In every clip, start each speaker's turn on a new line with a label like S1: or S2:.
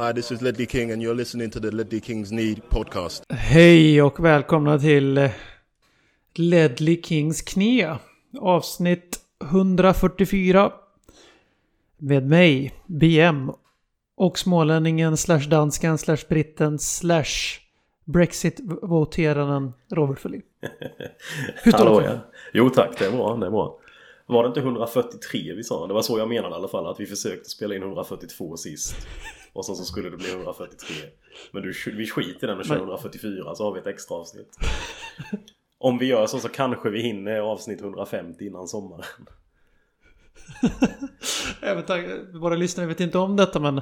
S1: Hi, this is Ledley King and you're listening to the Ledley Kings Need podcast.
S2: Hej och välkomna till eh, Ledley Kings knä. Avsnitt 144. Med mig, BM. Och smålänningen slash danskan slash britten slash Brexit-voteraren Robert Folin. Hur står det till?
S3: Jo tack, det är bra, det är bra. Var det inte 143 vi sa? Det var så jag menade i alla fall, att vi försökte spela in 142 sist. Och sen så skulle det bli 143. Men du, vi skiter i den och kör 144 så har vi ett extra avsnitt. Om vi gör så så kanske vi hinner avsnitt 150 innan sommaren.
S2: Även tack, våra lyssnare vet inte om detta men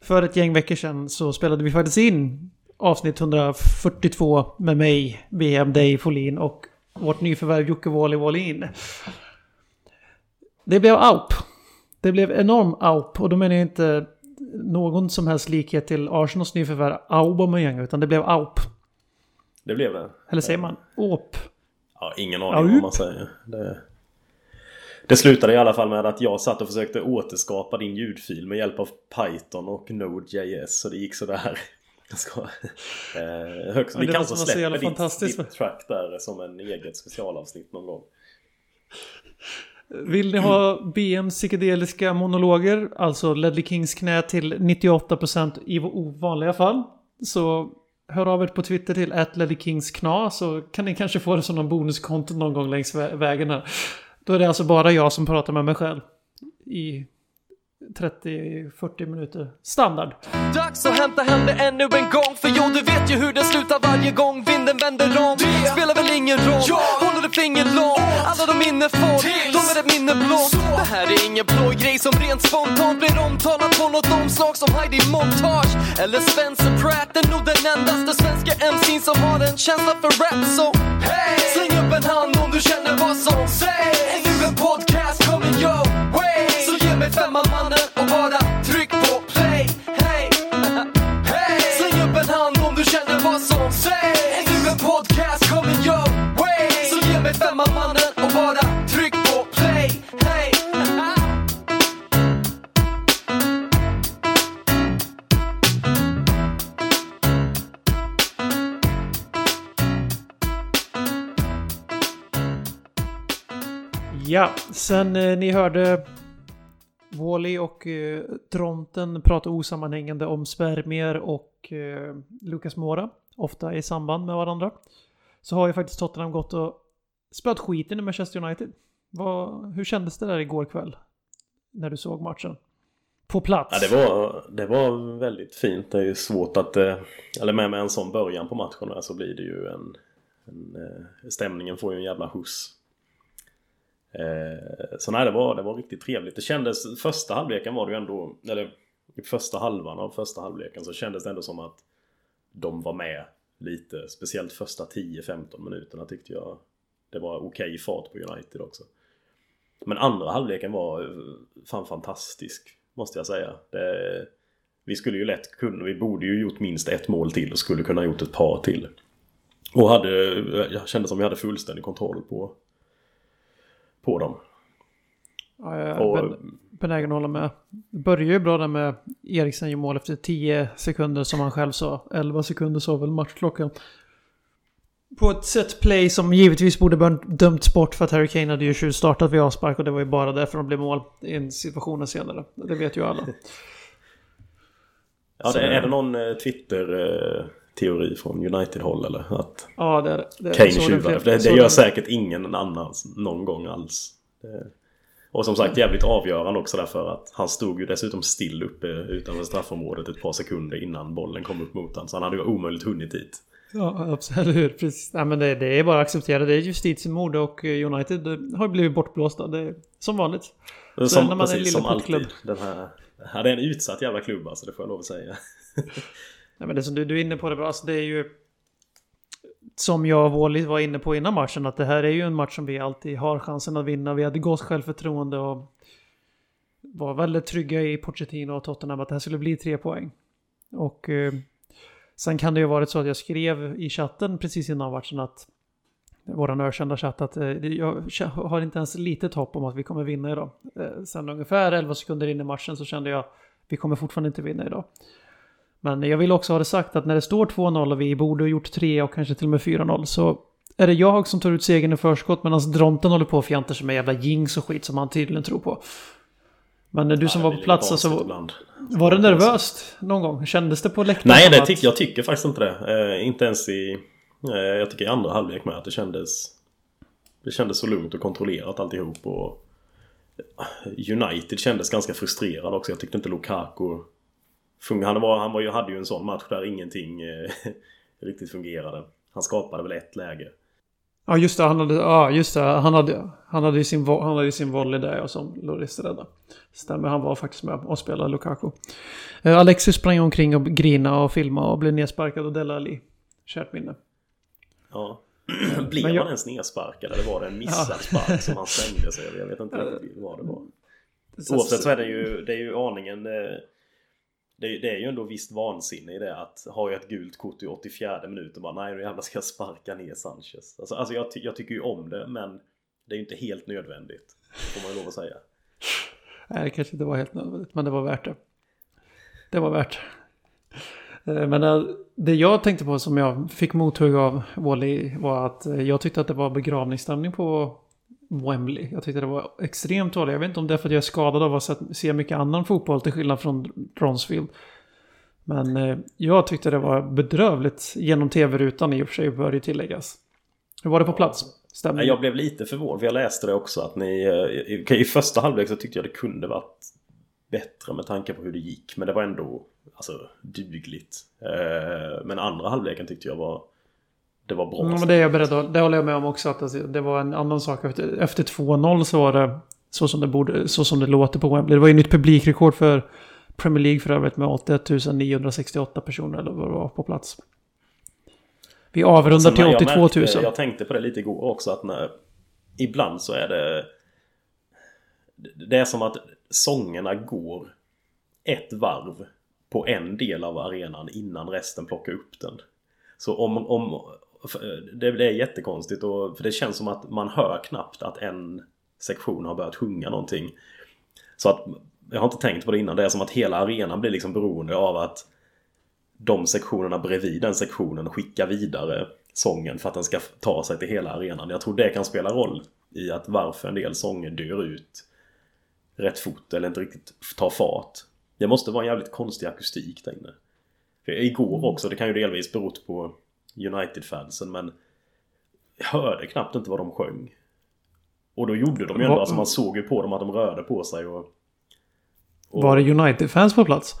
S2: för ett gäng veckor sedan så spelade vi faktiskt in avsnitt 142 med mig, BM Dave Folin och vårt nyförvärv Jocke Wally Wallin. Det blev aup. Det blev enorm aup och då menar jag inte någon som helst likhet till Arsenals nyförvärv Aubameyang utan det blev aup.
S3: Det blev det.
S2: Eller säger man åp?
S3: Ja, ingen aning vad man säger. Det, det slutade i alla fall med att jag satt och försökte återskapa din ljudfil med hjälp av Python och Node.js så det gick sådär. Jag ska, eh, högst, vi kanske släpper ditt, ditt track där som en eget specialavsnitt någon gång.
S2: Vill ni ha BMs psykedeliska monologer, alltså Ledley Kings knä till 98% i ovanliga fall, så hör av er på Twitter till @ledleykingskna så kan ni kanske få det som någon bonuskonto någon gång längs vägen här. Då är det alltså bara jag som pratar med mig själv i 30-40 minuter. Standard.
S4: Dags att hämta hem det ännu en gång För jo, du vet ju hur det slutar varje gång vinden vänder om. Det spelar väl ingen roll, ja. håller du finger långt. Alla de minne får, de är ett minne blått. Det här är ingen plojgrej som rent spontant blir omtalat på något omslag som Heidi Montage. Eller Spencer Pratt. Är nog den endaste svenska MC'n som har en känsla för rap. Så hey! släng upp en hand om du känner vad som sägs. Är nu en podcast ge mannen och bara tryck på play. Hey, hey. Släng upp en hand om du känner vad som sägs. Är du en podcast coming your way Så ge mig femma mannen och bara tryck på play. Hey.
S2: Ja, sen eh, ni hörde Wally och eh, Dronten pratar osammanhängande om spermier och eh, Lucas Mora, ofta i samband med varandra. Så har ju faktiskt Tottenham gått och spöat skiten i Manchester United. Vad, hur kändes det där igår kväll? När du såg matchen? På plats?
S3: Ja, det var, det var väldigt fint. Det är ju svårt att... eh, Eller med, med en sån början på matchen så blir det ju en... en eh, stämningen får ju en jävla skjuts. Eh, så nej, det var, det var riktigt trevligt. Det kändes... Första halvleken var det ju ändå... Eller i första halvan av första halvleken så kändes det ändå som att de var med lite. Speciellt första 10-15 minuterna tyckte jag det var okej fart på United också. Men andra halvleken var eh, fan fantastisk. Måste jag säga. Det, vi skulle ju lätt kunna, vi borde ju gjort minst ett mål till och skulle kunna gjort ett par till. Och hade, eh, jag kände som vi hade fullständig kontroll på, på dem.
S2: Ja, jag
S3: Och-
S2: ben- benägen att hålla med. Det börjar ju bra där med Eriksen gör mål efter 10 sekunder som han själv sa. 11 sekunder sa väl matchklockan. På ett set play som givetvis borde dömts bort för att Harry Kane hade ju tjuvstartat vid avspark och det var ju bara därför de blev mål i en situationen senare. Det vet ju alla.
S3: Ja, det, är det någon eh, Twitter-teori från United-håll eller? Att
S2: Ja, det är det.
S3: Kane tjuvar? det, det gör säkert ingen annan någon gång alls. Och som sagt jävligt avgörande också därför att han stod ju dessutom still uppe utanför straffområdet ett par sekunder innan bollen kom upp mot honom. Så han hade ju omöjligt hunnit dit.
S2: Ja, absolut. Precis. Nej, men det, det är bara att acceptera. Det är justitiemord och United har blivit bortblåsta. Det är som vanligt. Så
S3: Som,
S2: när man är en
S3: precis,
S2: lilla
S3: som alltid. Den här, det är en utsatt jävla klubb alltså, det får jag lov att säga.
S2: Nej, men det som du, du är inne på det bra. Alltså, det är ju... Som jag och Wally var inne på innan matchen. Att det här är ju en match som vi alltid har chansen att vinna. Vi hade gott självförtroende och var väldigt trygga i Pochettino och Tottenham att det här skulle bli tre poäng. Och eh, sen kan det ju ha varit så att jag skrev i chatten precis innan matchen att våran ökända chatt att eh, jag har inte ens litet hopp om att vi kommer vinna idag. Eh, sen ungefär 11 sekunder in i matchen så kände jag vi kommer fortfarande inte vinna idag. Men jag vill också ha det sagt att när det står 2-0 och vi borde ha gjort 3 och kanske till och med 4-0 så är det jag som tar ut segern i förskott medan Dronten håller på och fjantar sig med jävla jinx och skit som han tydligen tror på. Men du som
S3: Ja,
S2: var på plats, alltså,
S3: ibland.
S2: var det nervöst någon gång? Kändes det på läktaren?
S3: Nej, det tycker, jag tycker faktiskt inte det. Eh, inte ens i... Eh, jag tycker i andra halvlek med att det kändes... Det kändes så lugnt och kontrollerat alltihop och... United kändes ganska frustrerad också. Jag tyckte inte Lukaku... Han, var, han var ju, hade ju en sån match där ingenting eh, riktigt fungerade. Han skapade väl ett läge.
S2: Ja just det, han hade, ja, just det, han hade, han hade ju sin, han hade sin volley där och som Loris räddade. Stämmer, han var faktiskt med och spelade Lukaku. Eh, Alexis sprang omkring och grina och filma och blev nedsparkad och Della Ali. Kärt minne.
S3: Ja. Blev
S2: jag-
S3: han ens nedsparkad eller var det en missad spark som han slängde sig? Jag vet inte riktigt vad det var. Oavsett så är det ju, det är ju aningen... eh, det är, det är ju ändå visst vansinne i det att ha ett gult kort i 84 minuten bara nej nu jävlar ska jag sparka ner Sanchez. Alltså, alltså jag, ty- jag tycker ju om det men det är ju inte helt nödvändigt. Får man ju lov att säga.
S2: Nej, det kanske inte var helt nödvändigt, men det var värt det. Det var värt eh, Men eh, det jag tänkte på som jag fick mothugg av Wally var att eh, jag tyckte att det var begravningsstämning på Wembley. Jag tyckte det var extremt dåligt. Jag vet inte om det är för att jag är skadad av att se- mycket annan fotboll till skillnad från Bronsfield. Men eh, jag tyckte det var bedrövligt genom tv-rutan i och för sig bör det tilläggas. Hur var det på plats? Stämningen?
S3: Jag blev lite förvånad för jag läste det också att ni... eh, I, I första halvlek så tyckte jag det kunde varit bättre med tanke på hur det gick. Men det var ändå alltså, dugligt. Eh, Men andra halvleken tyckte jag var... Det var bra.
S2: Ja, men det är jag beredd att, det håller jag med om också. Att alltså, det var en annan sak. Efter, efter 2-0 så var det så som det, borde, så som det låter på Wembley. Det var ju nytt publikrekord för Premier League för övrigt med 81 968 personer eller vad det var på plats. Vi avrundar
S3: Sen
S2: till
S3: när jag
S2: 82 000.
S3: märkte- Jag tänkte på det lite igår också att när, ibland så är det... Det är som att sångerna går ett varv på en del av arenan innan resten plockar upp den. Så om... om det, är jättekonstigt och, för det känns som att man hör knappt att en sektion har börjat sjunga någonting. Så att jag har inte tänkt på det innan. Det är som att hela arenan blir liksom beroende av att de sektionerna bredvid den sektionen skickar vidare sången för att den ska ta sig till hela arenan. Jag tror det kan spela roll i att varför en del sånger dör ut rätt fort eller inte riktigt tar fart. Det måste vara en jävligt konstig akustik där inne. För igår också, det kan ju delvis berott på United-fansen men jag hörde knappt inte vad de sjöng. Och då gjorde de ju ändå,
S2: Va-
S3: alltså man såg ju på dem att de rörde på sig och... och
S2: Var det United-fans på plats?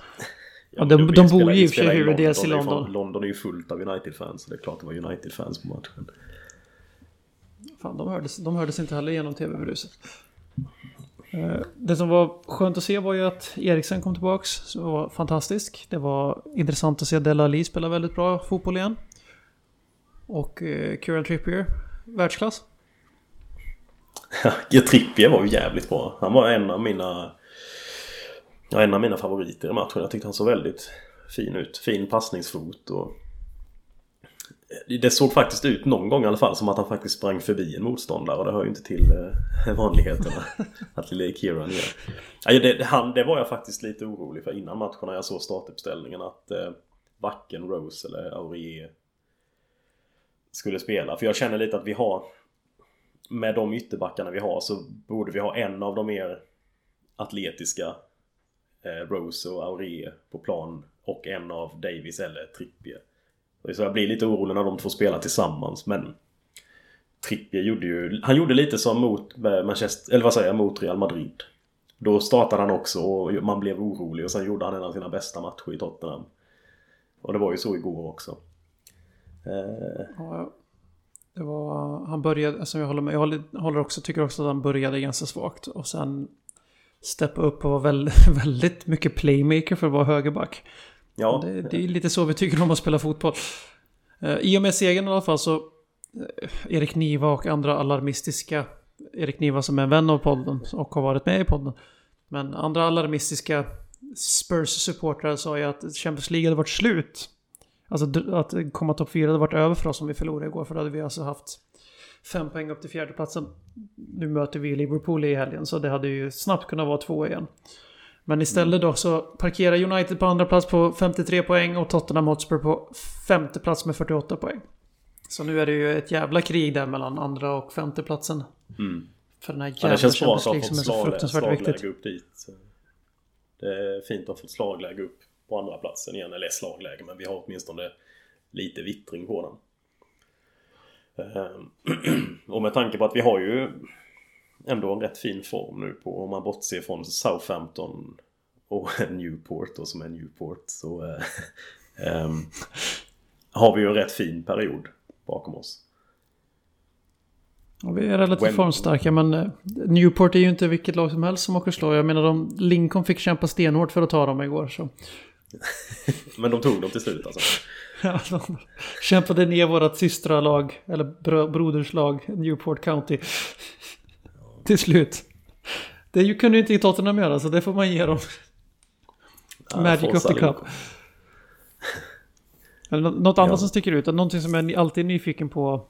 S2: Ja, de- de
S3: spelar-
S2: bor ju i och för sig
S3: spelar
S2: huvudels i London.
S3: London är ju fullt av United-fans, så det är klart det var United-fans på matchen.
S2: Fan, de hördes, de hördes inte heller genom tv-bruset. Eh, Det som var skönt att se var ju att Eriksen kom tillbaks. Det var fantastisk. Det var intressant att se Della Ali spela väldigt bra fotboll igen. Och eh, Kieran Trippier, världsklass.
S3: Ja, Trippier var ju jävligt bra. Han var en av mina... Ja, en av mina favoriter i matchen. Jag tyckte han såg väldigt fin ut. Fin passningsfot och... Det såg faktiskt ut någon gång i alla fall som att han faktiskt sprang förbi en motståndare och det hör ju inte till eh, vanligheterna att lille Kieran gör. Ja, det, han, det var jag faktiskt lite orolig för innan matchen när jag såg startuppställningen att eh, varken Rose eller Aurier skulle spela. För jag känner lite att vi har med de ytterbackarna vi har så borde vi ha en av de mer atletiska eh, Rose och Aurier på plan och en av Davis eller Trippier. Så jag blir lite orolig när de två spelar tillsammans men Trippier gjorde ju... Han gjorde lite som mot eh, Manchester... Eller vad säger jag? Mot Real Madrid. Då startade han också och man blev orolig och sen gjorde han en av sina bästa matcher i Tottenham. Och det var ju så igår också. Eh,
S2: Ja, det var, han började, alltså jag håller med, jag håller, håller också, tycker också att han började ganska svagt. Och sen steppa upp och var väldigt, väldigt mycket playmaker för att vara högerback.
S3: ja,
S2: Det, det är lite så vi tycker om att spela fotboll. Eh, I och med segern i alla fall så eh, Erik Niva och andra alarmistiska Erik Niva som är en vän av podden och har varit med i podden. Men andra alarmistiska Spurs-supportrar sa ju att Champions League hade varit slut. Alltså att komma topp 4 hade varit över för oss om vi förlorade igår. För då hade vi alltså haft fem poäng upp till fjärdeplatsen. Nu möter vi Liverpool i helgen så det hade ju snabbt kunnat vara två igen. Men istället då så parkerar United på andra plats på 53 poäng och Tottenham Hotspur på femte plats med 48 poäng. Så nu är det ju ett jävla krig där mellan andra och femte platsen.
S3: Mm.
S2: För den här
S3: Ja,
S2: jävla
S3: det känns bra att ha fått
S2: som är så fruktansvärt viktigt.
S3: upp dit. Det är fint att ha fått slagläge upp på andra platsen igen. Eller slagläge, men vi har åtminstone lite vittring på den. Ehm, Och med tanke på att vi har ju ändå en rätt fin form nu på om man bortser från Southampton och Newport då som är Newport så eh, ehm, har vi ju en rätt fin period bakom oss.
S2: Och vi är relativt
S3: When-
S2: formstarka men eh, Newport är ju inte vilket lag som helst som åker slå. Jag menar de, Lincoln fick kämpa stenhårt för att ta dem igår så.
S3: Men de tog dem till slut alltså.
S2: Ja, de kämpade ner vårat systralag, eller bro, broderslag, Newport County. Till slut. Det kunde ju inte Tottenham göra så det får man ge dem.
S3: Ja,
S2: Magic of the Cup. Något annat
S3: Ja.
S2: som sticker ut, någonting som jag alltid är nyfiken på.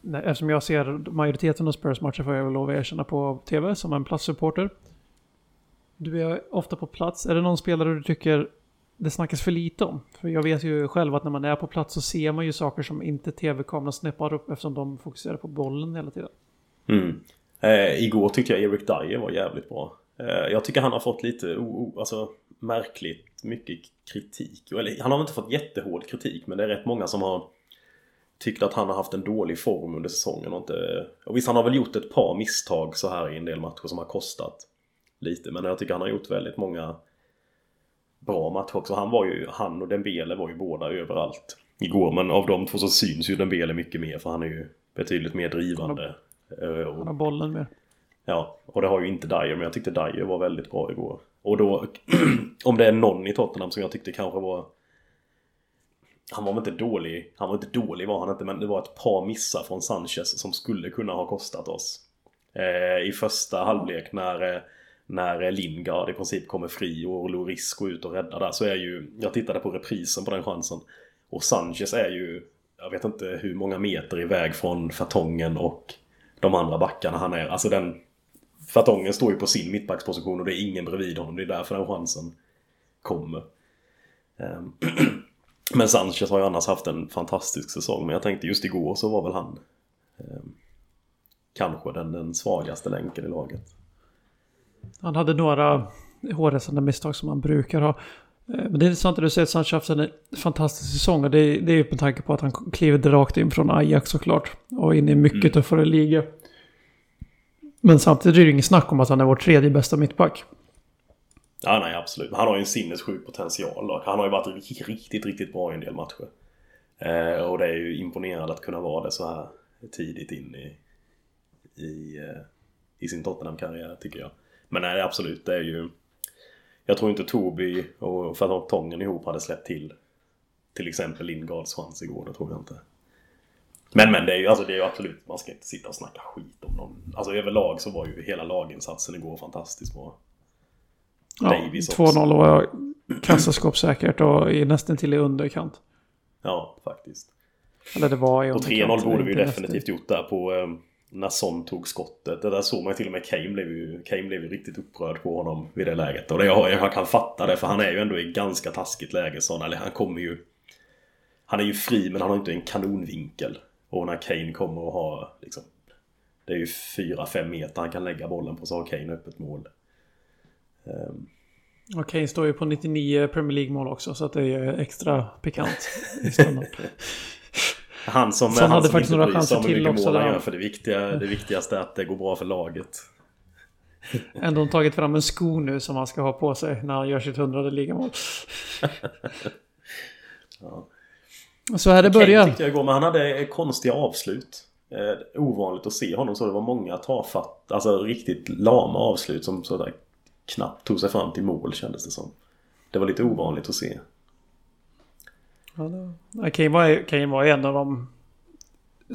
S2: Nej, Eftersom jag ser majoriteten av Spurs matcher får jag väl lov att erkänna på tv som en platssupporter. Du är ofta på plats. Är det någon spelare du tycker det snackas för lite om? För jag vet ju själv att när man är på plats så ser man ju saker som inte tv-kameran snäppar upp eftersom de fokuserar på bollen hela tiden.
S3: Mm. Eh, igår tyckte jag Eric Dyer var jävligt bra. Eh, jag tycker han har fått lite o, o, alltså, märkligt mycket kritik. Eller, han har väl inte fått jättehård kritik men det är rätt många som har tyckt att han har haft en dålig form under säsongen. Och, inte, och visst, han har väl gjort ett par misstag så här i en del matcher som har kostat lite. Men jag tycker han har gjort väldigt många bra matcher också. Han, var ju, han och Dembele var ju båda överallt igår. Men av de två så syns ju Dembele mycket mer för han är ju betydligt mer drivande. Eh, och-
S2: Han har bollen mer.
S3: Ja, och det har ju inte Dyer, men jag tyckte Dyer var väldigt bra igår. Och då, om det är någon i Tottenham som jag tyckte kanske var... Han var väl inte dålig, han var inte dålig var han inte, men det var ett par missar från Sanchez som skulle kunna ha kostat oss. Eh, I första halvlek när, eh, när eh, Lingard i princip kommer fri och Loris går ut och räddar där så är ju... Jag tittade på reprisen på den chansen. Och Sanchez är ju, jag vet inte hur många meter iväg från Fatongen och de andra backarna han är. Alltså den... Fatongen står ju på sin mittbacksposition och det är ingen bredvid honom. Det är därför den chansen kommer. Ehm, men Sanchez har ju annars haft en fantastisk säsong. Men jag tänkte just igår så var väl han ehm, kanske den, den svagaste länken i laget.
S2: Han hade några hårresande misstag som han brukar ha. Eh, Men det är intressant att du säger att Sanchez har haft en fantastisk säsong. Och det är, det är ju med tanke på att han kliver rakt in från Ajax såklart. Och in i mycket
S3: Mm.
S2: tuffare liga. Men samtidigt är det inget snack om att han är vår tredje bästa mittback.
S3: Ja, nej absolut. Han har ju en sinnessjuk potential. Och han har ju varit riktigt, riktigt, riktigt bra i en del matcher. Eh, och det är ju imponerande att kunna vara det så här tidigt in i, i, eh, i sin Tottenham-karriär tycker jag. Men nej, absolut. Det är ju... Jag tror inte Toby och Fatongen ihop hade släppt till till exempel Lingards chans igår. Det tror jag inte. Men men det är ju, alltså, det är ju absolut, man ska inte sitta och snacka skit om någon. Alltså överlag så var ju hela laginsatsen igår fantastiskt bra.
S2: Ja,
S3: Davies också.
S2: 2-0 var kassaskåpssäkert och är nästan till i underkant.
S3: Ja, faktiskt.
S2: Eller det var i
S3: Och
S2: underkant.
S3: 3-0 borde vi ju definitivt gjort där på eh, när Son tog skottet. Det där såg man ju till och med Kane blev ju, Kane blev ju riktigt upprörd på honom vid det läget. Och det, jag, jag kan fatta det för han är ju ändå i ganska taskigt läge Son. Eller han kommer ju... Han är ju fri men han har inte en kanonvinkel. Och när Kane kommer och har liksom... Det är ju 4-5 meter han kan lägga bollen på så har Kane öppet mål. Ehm,
S2: Och Kane står ju på 99 Premier League-mål också så att det är ju extra pikant i stunden.
S3: Han som,
S2: Son
S3: han
S2: hade
S3: som
S2: faktiskt några chanser till också
S3: mål han gör. För det viktiga, det viktigaste är att det går bra för laget.
S2: Ändå tagit fram en sko nu som han ska ha på sig när han gör sitt hundrade ligamål.
S3: Ja.
S2: Så här det börjar.
S3: tyckte jag igår, men han hade konstiga avslut. Eh, ovanligt att se honom så. Det var många tafatt, alltså riktigt lama avslut som sådär knappt tog sig fram till mål kändes det som. Det var lite ovanligt att se.
S2: Ja, Kane, var, Kane var en av de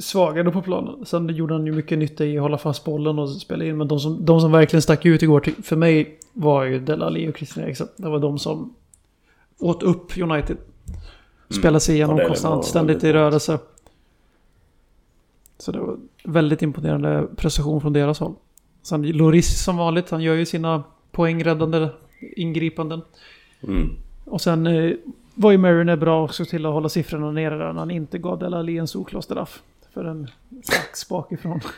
S2: svagare på planen. Sen gjorde han ju mycket nytta i att hålla fast bollen och spela in. Men de som, de som verkligen stack ut igår för mig var ju Delali och Christian Eriksen. Det var de som åt upp United. Spelade sig igenom
S3: var
S2: konstant, ständigt i rörelse. Så det var väldigt imponerande prestation från deras håll. Sen Loris som vanligt, han gör ju sina poängräddande ingripanden.
S3: Mm.
S2: Och sen eh, var ju Mariner bra också till att hålla siffrorna nere där när han inte gav Dela Ali en straff. För en sax bakifrån.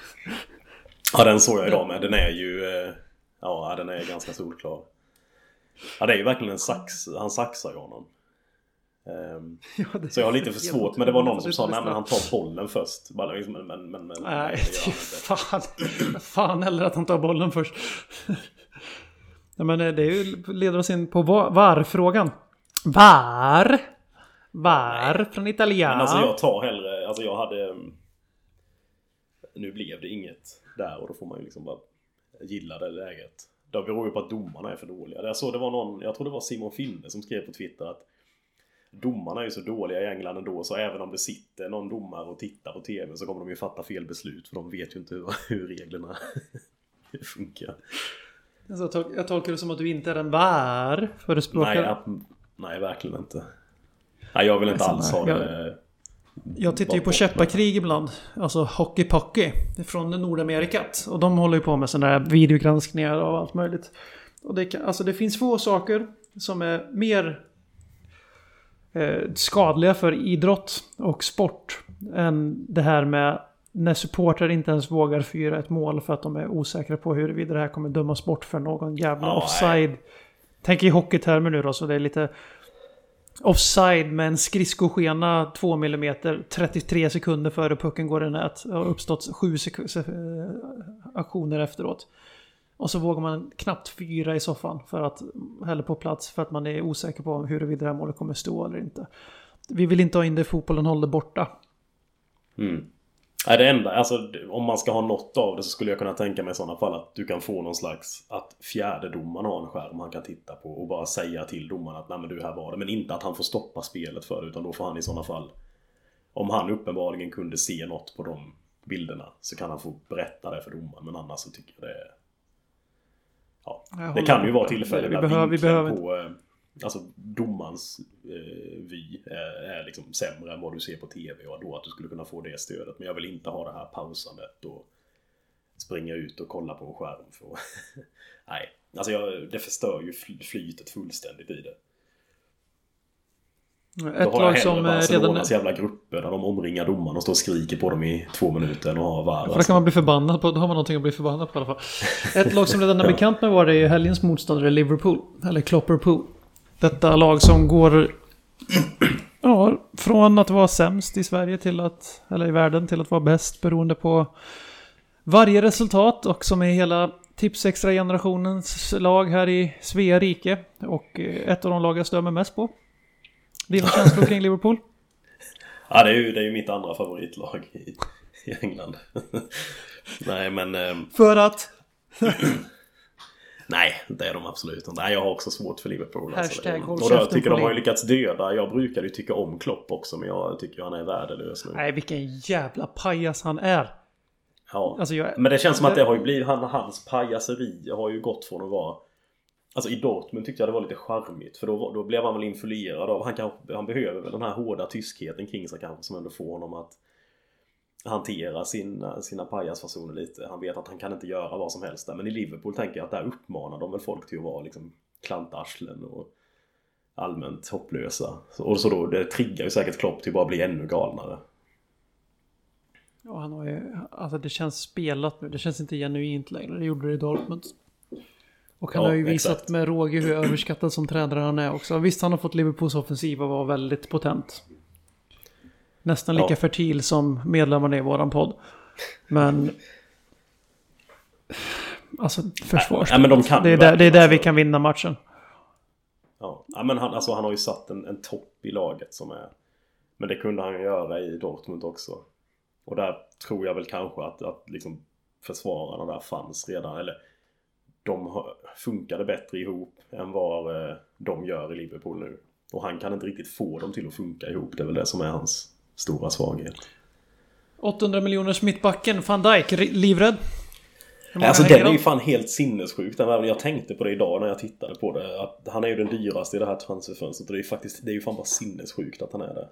S3: Ja, den såg jag idag med. Den är ju... eh, Ja, den är ganska solklar. Ja, det är ju verkligen en sax. Han saxar ju honom. Ehm,
S2: Ja,
S3: Så jag har lite för svårt. Men det var någon som sa
S2: är
S3: nej men han tar bollen först. Bara liksom, Men, men, men, men
S2: Nej,
S3: det
S2: fan. Fan heller att han tar bollen först. Nej, men eh, det är ju, leder oss in på va- VAR-frågan. VAR? VAR från Italien.
S3: Men alltså jag tar hellre, alltså jag hade... mm, Nu blev det inget där och då får man ju liksom bara gilla det läget. Det beror ju på att domarna är för dåliga. Jag såg det var någon, jag tror det var Simon Finne som skrev på Twitter att Domarna är ju så dåliga i England ändå så även om det sitter någon domare och tittar på TV så kommer de ju fatta fel beslut för de vet ju inte hur, hur reglerna funkar.
S2: Alltså, jag, tol- jag tolkar det som att du inte är en VAR-förespråkare.
S3: Nej, nej, verkligen inte. Nej, jag vill inte
S2: Nej,
S3: alls ha det...
S2: Jag tittar ju på käppakrig ibland. Alltså Hockey Pocky. Från Nordamerikat. Och de håller ju på med sådana här videogranskningar och allt möjligt. Och det, kan, alltså det finns få saker som är mer eh, skadliga för idrott och sport. Än det här med när supportrar inte ens vågar fyra ett mål för att de är osäkra på huruvida det här kommer dömas bort för någon jävla
S3: Ja,
S2: offside. Tänk i hockeytermer nu då så det är lite offside med en skridskoskena 2 mm 33 sekunder före pucken går i nät. Det har uppstått sju eh, aktioner efteråt. Och så vågar man knappt fyra i soffan för att, eller på plats för att man är osäker på huruvida det här målet kommer stå eller inte. Vi vill inte ha in det i fotbollen, håll det borta.
S3: Mm. Nej, det enda, alltså om man ska ha något av det så skulle jag kunna tänka mig i sådana fall att du kan få någon slags att fjärde domaren har en skärm han kan titta på och bara säga till domaren att nej men du här var det. Men inte att han får stoppa spelet för det utan då får han i sådana fall om han uppenbarligen kunde se något på de bilderna så kan han få berätta det för domaren men annars så tycker jag det är... Ja,
S2: Jag
S3: det kan ju vara tillfällen
S2: Vi
S3: där
S2: behöver- vi behöver-
S3: på... eh, Alltså domarens eh, vy är, är liksom sämre än vad du ser på TV och då att du skulle kunna få det stödet. Men jag vill inte ha det här pausandet och springa ut och kolla på en skärm. För Nej, alltså jag, det förstör ju fly- flytet fullständigt i det. Då
S2: Ett
S3: har jag
S2: lag
S3: hellre
S2: som eh, redan...
S3: Barcelonas jävla grupper där de omringar domaren och står och skriker på dem i två minuter än att ha VAR.
S2: För det kan man bli förbannad på. Då har man någonting att bli förbannad på i alla fall. Ett lag som redan är bekant med var det är helgens motståndare Liverpool. Eller Klopperpool. Detta lag som går... Ja, från att vara sämst i Sverige till att... Eller i världen till att vara bäst beroende på varje resultat. Och som är hela Tips Extra generationens lag här i Svea rike. Och eh, ett av de lag jag stör mig mest på. Dina känslor kring Liverpool?
S3: Ja, det är ju, det är ju mitt andra favoritlag i, i England. Nej, men... ehm,
S2: För att...
S3: Nej, det är de absolut inte. Nej, jag har också svårt för Liverpool.
S2: Hashtag
S3: det,
S2: håll
S3: och jag tycker de har ju lyckats döda. Jag brukade ju tycka om Klopp också, men jag tycker han är värdelös nu.
S2: Nej, vilken jävla pajas han är.
S3: Ja.
S2: Alltså jag...
S3: Men det känns som att det har ju blivit, han, hans pajaseri har ju gått från att vara Alltså i Dortmund tyckte jag det var lite charmigt för då, då blev han väl influerad av, han, kan, han behöver väl den här hårda tyskheten kring sig kanske som ändå får honom att hantera sina, sina pajasfasoner lite. Han vet att han kan inte göra vad som helst där. Men i Liverpool tänker jag att där uppmanar de väl folk till att vara liksom klantarslen och allmänt hopplösa. Och så då, det triggar ju säkert Klopp till att bara bli ännu galnare.
S2: Ja, han har ju, alltså det känns spelat nu. Det känns inte genuint längre. Det gjorde det i Dortmund. Och han
S3: Ja,
S2: har ju visat
S3: exakt.
S2: med råge hur överskattad som tränare han är också. Visst, han har fått Liverpools offensiv att vara väldigt potent. Nästan lika
S3: Ja.
S2: fertil som medlemmarna i våran podd. Men... Alltså försvars.
S3: Nej, de kan
S2: det, är där, det är där vi
S3: alltså.
S2: kan vinna matchen.
S3: Ja, ja men han, alltså, han har ju satt en, en topp i laget som är... Men det kunde han göra i Dortmund också. Och där tror jag väl kanske att, att liksom försvararna där fanns redan. Eller de funkade bättre ihop än vad eh, de gör i Liverpool nu. Och han kan inte riktigt få dem till att funka ihop. Det är väl det som är hans stora svaghet.
S2: 800 miljoners mittbacken, van Dijk, livrädd.
S3: Alltså den är ju fan helt sinnessjuk den värvningen. Jag tänkte på det idag när jag tittade på det. Att han är ju den dyraste i det här transferfönstret. Och det är ju faktiskt, det är ju fan bara sinnessjukt att han är det.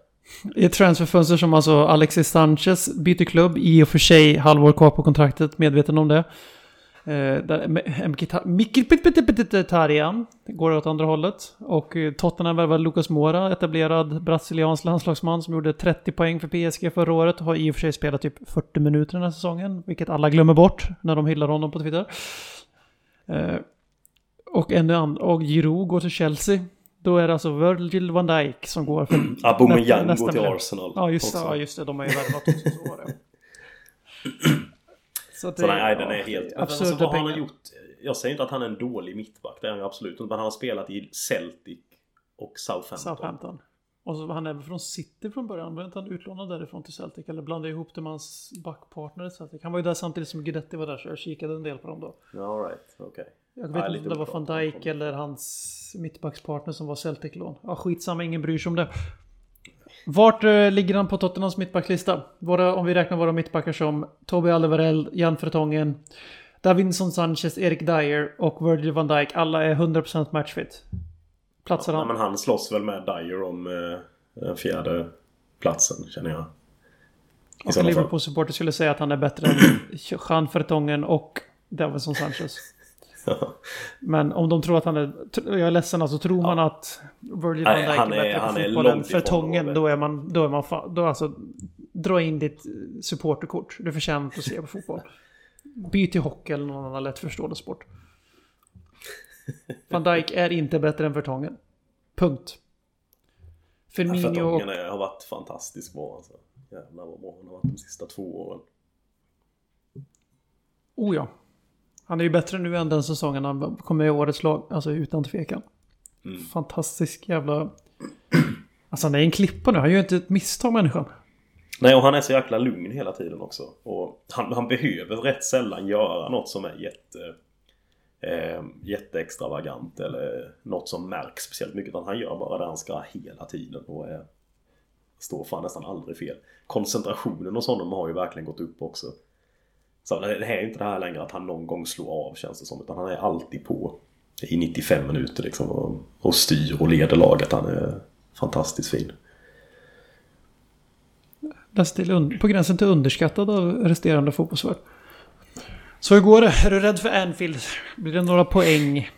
S2: I ett transferfönster som alltså Alexis Sanchez byter klubb, i och för sig halvår kvar på kontraktet, medveten om det. Eh, Mkhitaryan går åt andra hållet. Och eh, Tottenham värvade Lucas Moura, etablerad brasiliansk landslagsman som gjorde 30 poäng för PSG förra året. Har i och för sig spelat typ 40 minuter den här säsongen, vilket alla glömmer bort när de hyllar honom på Twitter. Eh, och ännu and och Giroud går till Chelsea. Då är det alltså Virgil van Dijk som går för...
S3: Aubameyang går till
S2: miljard.
S3: Arsenal.
S2: Ja, just, det, ja, just det. De har ju värvat också. Så var det. Så, att
S3: Så nej, den är
S2: ja,
S3: helt... Alltså, vad har han
S2: pengar.
S3: gjort? Jag säger inte att han är en dålig mittback, det är han ju absolut inte. Men han har spelat i Celtic och Southampton.
S2: Southampton. Och så var han även från City från början. Var inte han utlånad därifrån till Celtic? Eller blandade jag ihop det med hans backpartner i Celtic? Han var ju där samtidigt som Guidetti var där så jag kikade en del på dem då.
S3: All right, okej.
S2: Jag
S3: Ja,
S2: vet inte om det var van Dijk eller hans mittbackspartner som var Celtic-lån. Ja, skitsamma, ingen bryr sig om det. Vart eh, ligger han på Tottenhams mittbacklista? Våra, om vi räknar våra mittbackar som Toby Alderweireld, Jan Vertongen, Davinson Sanchez, Erik Dyer och Virgil van Dijk. Alla är 100% matchfit. Platsar
S3: Ja,
S2: han?
S3: men han slåss väl med Dyer om eh, fjärde platsen, känner jag. I
S2: Och. Liverpool-supporter skulle säga att han är bättre än Jean Vertongen och Davinson Sanchez. Men om de tror att han är... Jag är ledsen alltså. Tror man att Virgil van Dijk är bättre på
S3: är
S2: fotboll än
S3: långt ifrån
S2: Vertongen.
S3: att
S2: Då är man... Då är man fan... Då alltså... Dra in ditt supporterkort. Du förtjänar att se på fotboll. Byt till hockey eller någon annan lättförståelig sport. Van Dijk är inte bättre än Vertongen. Punkt. Firmino.
S3: Vertongen är- har varit fantastiskt bra alltså. Jävlar vad bra han har varit de sista två åren.
S2: Oh ja. Han är ju bättre nu än den säsongen han kom med i årets lag. Alltså utan tvekan.
S3: Mm.
S2: Fantastisk jävla... Alltså han är en klippa nu. Han gör ju inte ett misstag människan.
S3: Nej, och han är så jäkla lugn hela tiden också. Och han, han behöver rätt sällan göra något som är jätte... Eh, jätteextravagant eller något som märks speciellt mycket. Utan han gör bara det han ska hela tiden och är, står fan nästan aldrig fel. Koncentrationen hos honom har ju verkligen gått upp också. Så det det är inte det här längre att han någon gång slår av känns det som. Utan han är alltid på i 95 minuter liksom och, och styr och leder laget. Han är fantastiskt fin.
S2: Nästan till på gränsen till underskattad av resterande fotbollsvärld. Så hur går det? Är du rädd för Anfield? Blir det några poäng?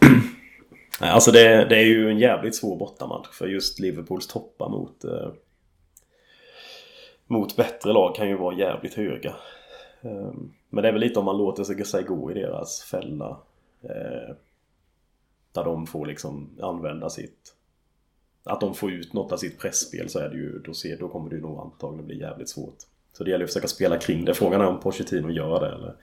S3: Nej, alltså det, det är ju en jävligt svår bortamatch för just Liverpools toppar mot eh, mot bättre lag kan ju vara jävligt höga. Eh, men det är väl lite om man låter sig, sig gå i deras fälla. Eh, där de får liksom använda sitt att de får ut något av sitt pressspel så är det ju, då, ser, då kommer det ju nog antagligen bli jävligt svårt. Så det gäller att försöka spela kring det. Frågan är om Pochettino gör det eller?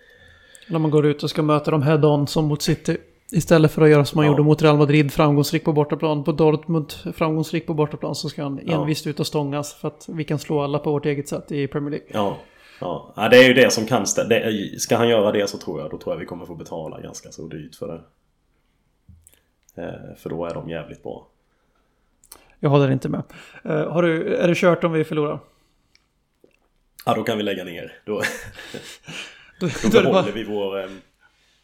S2: När man går ut och ska möta dem head-on som mot City. Istället för att göra som man
S3: Ja.
S2: gjorde mot Real Madrid, framgångsrik på bortaplan. På Dortmund, framgångsrik på bortaplan. Så ska han
S3: Ja.
S2: envist ut och stångas. För att vi kan slå alla på vårt eget sätt i Premier League.
S3: Ja, ja. ja det är ju det som kan stä- det är, Ska han göra det så tror jag, då tror jag vi kommer få betala ganska så dyrt för det. Eh, för då är de jävligt bra.
S2: Jag håller inte med. Eh, har du, är det kört om vi förlorar?
S3: Ja, då kan vi lägga ner. Då,
S2: Då,
S3: då
S2: är det
S3: behåller
S2: bara,
S3: vi vår, eh,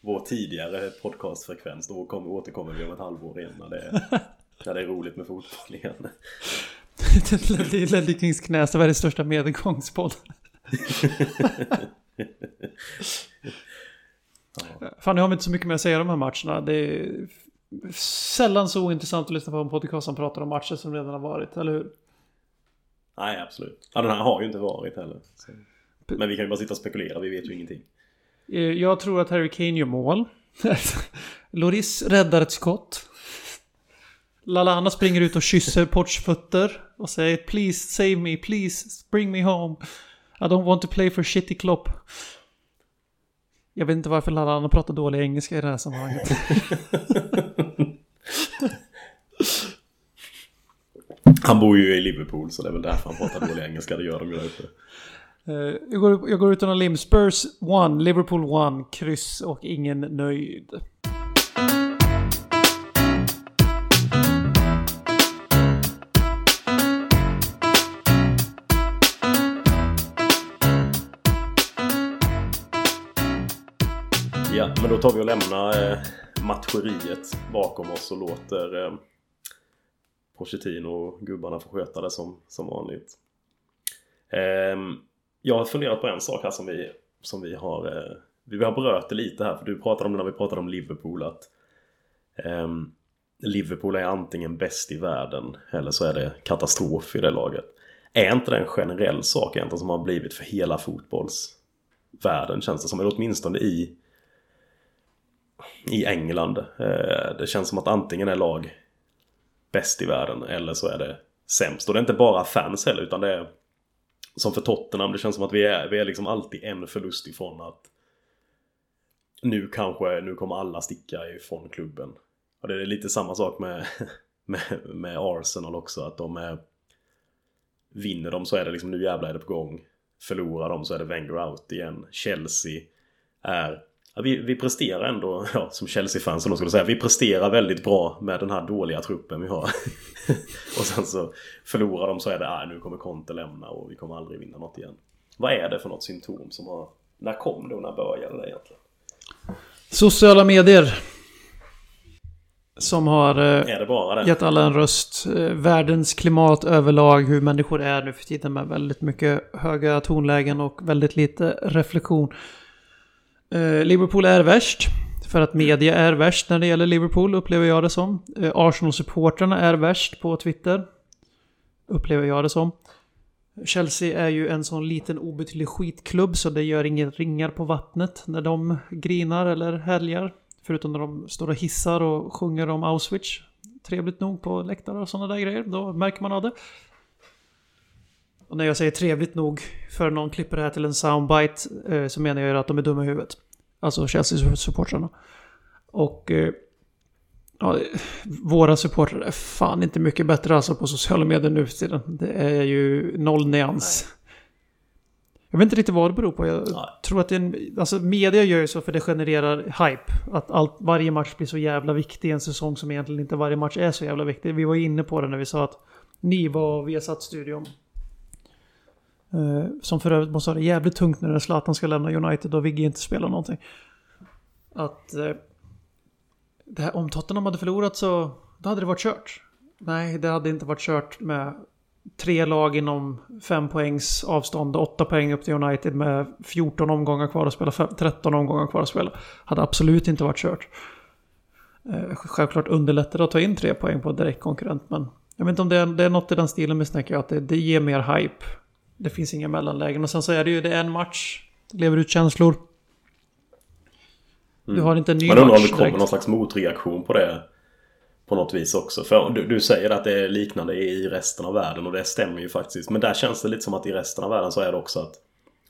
S3: vår tidigare podcastfrekvens. Då kommer, återkommer vi om ett halvår igen när det, är- när det är roligt med fotboll igen.
S2: Ledley Kings knäs, världens största Fan, jag har inte så mycket mer att säga om de här matcherna. Det är sällan så ointressant att lyssna på en podcast som pratar om matcher som redan har varit, eller hur?
S3: Nej, absolut. Ja, den här har ju inte varit heller. Så. Men vi kan ju bara sitta och spekulera, vi vet ju ingenting.
S2: Eh, Jag tror att Harry Kane gör mål. Loris räddar ett skott. Lalana springer ut och kysser Ports fötter och säger Please save me, please bring me home. I don't want to play for shitty Klopp. Jag vet inte varför Lalana pratar dålig engelska i det här sammanhanget.
S3: Han bor ju i Liverpool så det är väl därför han pratar dålig engelska. Det gör de ju där uppe.
S2: Eh, jag, går, jag går ut on a limb. Spurs 1, Liverpool 1, kryss och ingen nöjd.
S3: Ja, men då tar vi och lämnar eh, matcheriet bakom oss och låter eh, Pochettino och gubbarna få sköta det som, som vanligt. Eh, jag har funderat på en sak här som vi, som vi har eh, Vi har berört det lite här för du pratade om det när vi pratade om Liverpool att ehm, Liverpool är antingen bäst i världen eller så är det katastrof i det laget. Är inte det en generell sak egentligen som har blivit för hela fotbollsvärlden känns det som. Eller åtminstone i i England. Eh, det känns som att antingen är lag bäst i världen eller så är det sämst. Och det är inte bara fans heller utan det är som för Tottenham. Det känns som att vi är, vi är liksom alltid en förlust ifrån att nu kanske, nu kommer alla sticka ifrån klubben. Och det är lite samma sak med, med, med Arsenal också. Att de är... Vinner de så är det liksom nu jävlar är det på gång. Förlorar de så är det Wenger out igen. Chelsea är Ja, vi, vi presterar ändå, ja, som Chelsea-fans skulle säga, vi presterar väldigt bra med den här dåliga truppen vi har. och sen så förlorar de så är det, ah, nu kommer Conte lämna och vi kommer aldrig vinna något igen. Vad är det för något symptom som har... När kom det och när började det egentligen?
S2: Sociala medier. Som har eh, gett alla en röst. Eh, världens klimat överlag, hur människor är nu för tiden med väldigt mycket höga tonlägen och väldigt lite reflektion. Eh, Liverpool är värst. För att media är värst när det gäller Liverpool, upplever jag det som. Eh, Arsenal-supporterna är värst på Twitter. Upplever jag det som. Chelsea är ju en sån liten obetydlig skitklubb så det gör inget ringar på vattnet när de grinar eller härjar. Förutom när de står och hissar och sjunger om Auschwitz. Trevligt nog på läktare och sådana där grejer. Då märker man av det. Och när jag säger trevligt nog för någon klipper det här till en soundbite eh, så menar jag ju att de är dumma i huvudet. Alltså Chelsea-supportrarna. Och eh, ja, våra supportrar är fan inte mycket bättre alltså på sociala medier nu för tiden. Det är ju noll nyans. Jag vet inte riktigt vad det beror på. Jag
S3: Nej.
S2: tror att det är en, alltså media gör ju så för det genererar hype. Att allt, varje match blir så jävla viktig i en säsong som egentligen inte varje match är så jävla viktig. Vi var ju inne på det när vi sa att ni var Viasat-studion. Eh, som för övrigt måste ha det jävligt tungt nu när Zlatan ska lämna United och Vigge inte spelar någonting. Att eh, det här, om Tottenham hade förlorat så då hade det varit kört. Nej, det hade inte varit kört med tre lag inom fem poängs avstånd, åtta poäng upp till United med 14 omgångar kvar att spela, 13 omgångar kvar att spela. Hade absolut inte varit kört. Eh, Självklart underlättar det att ta in tre poäng på en direkt konkurrent, men jag vet inte om det är, det är något i den stilen misstänker jag, att det, det ger mer hype. Det finns inga mellanlägen och sen så är det ju det är en match, det lever ut känslor. Du har inte en ny
S3: Man undrar om det kommer
S2: direkt.
S3: någon slags motreaktion på det. På något vis också. För du, du säger att det är liknande i resten av världen och det stämmer ju faktiskt. Men där känns det lite som att i resten av världen så är det också att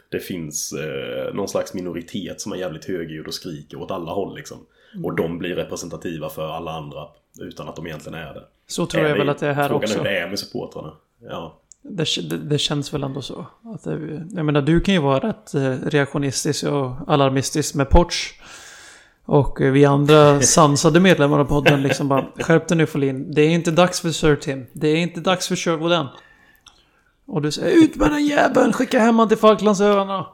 S3: det finns eh, någon slags minoritet som är jävligt högljudd och skriker åt alla håll liksom. Och de blir representativa för alla andra utan att de egentligen är det.
S2: Så tror jag väl att det är här
S3: Frågan
S2: också.
S3: är hur det är med supportrarna. Ja.
S2: Det, det, det känns väl ändå så. Att det, jag menar, du kan ju vara rätt eh, reaktionistisk och alarmistisk med Porch. Och eh, vi andra sansade medlemmar av podden liksom bara Skärp dig nu Folin. Det är inte dags för Sir Tim. Det är inte dags för Sherwooden. Och du säger ut med den jäveln! Skicka hem han till Falklandsöarna!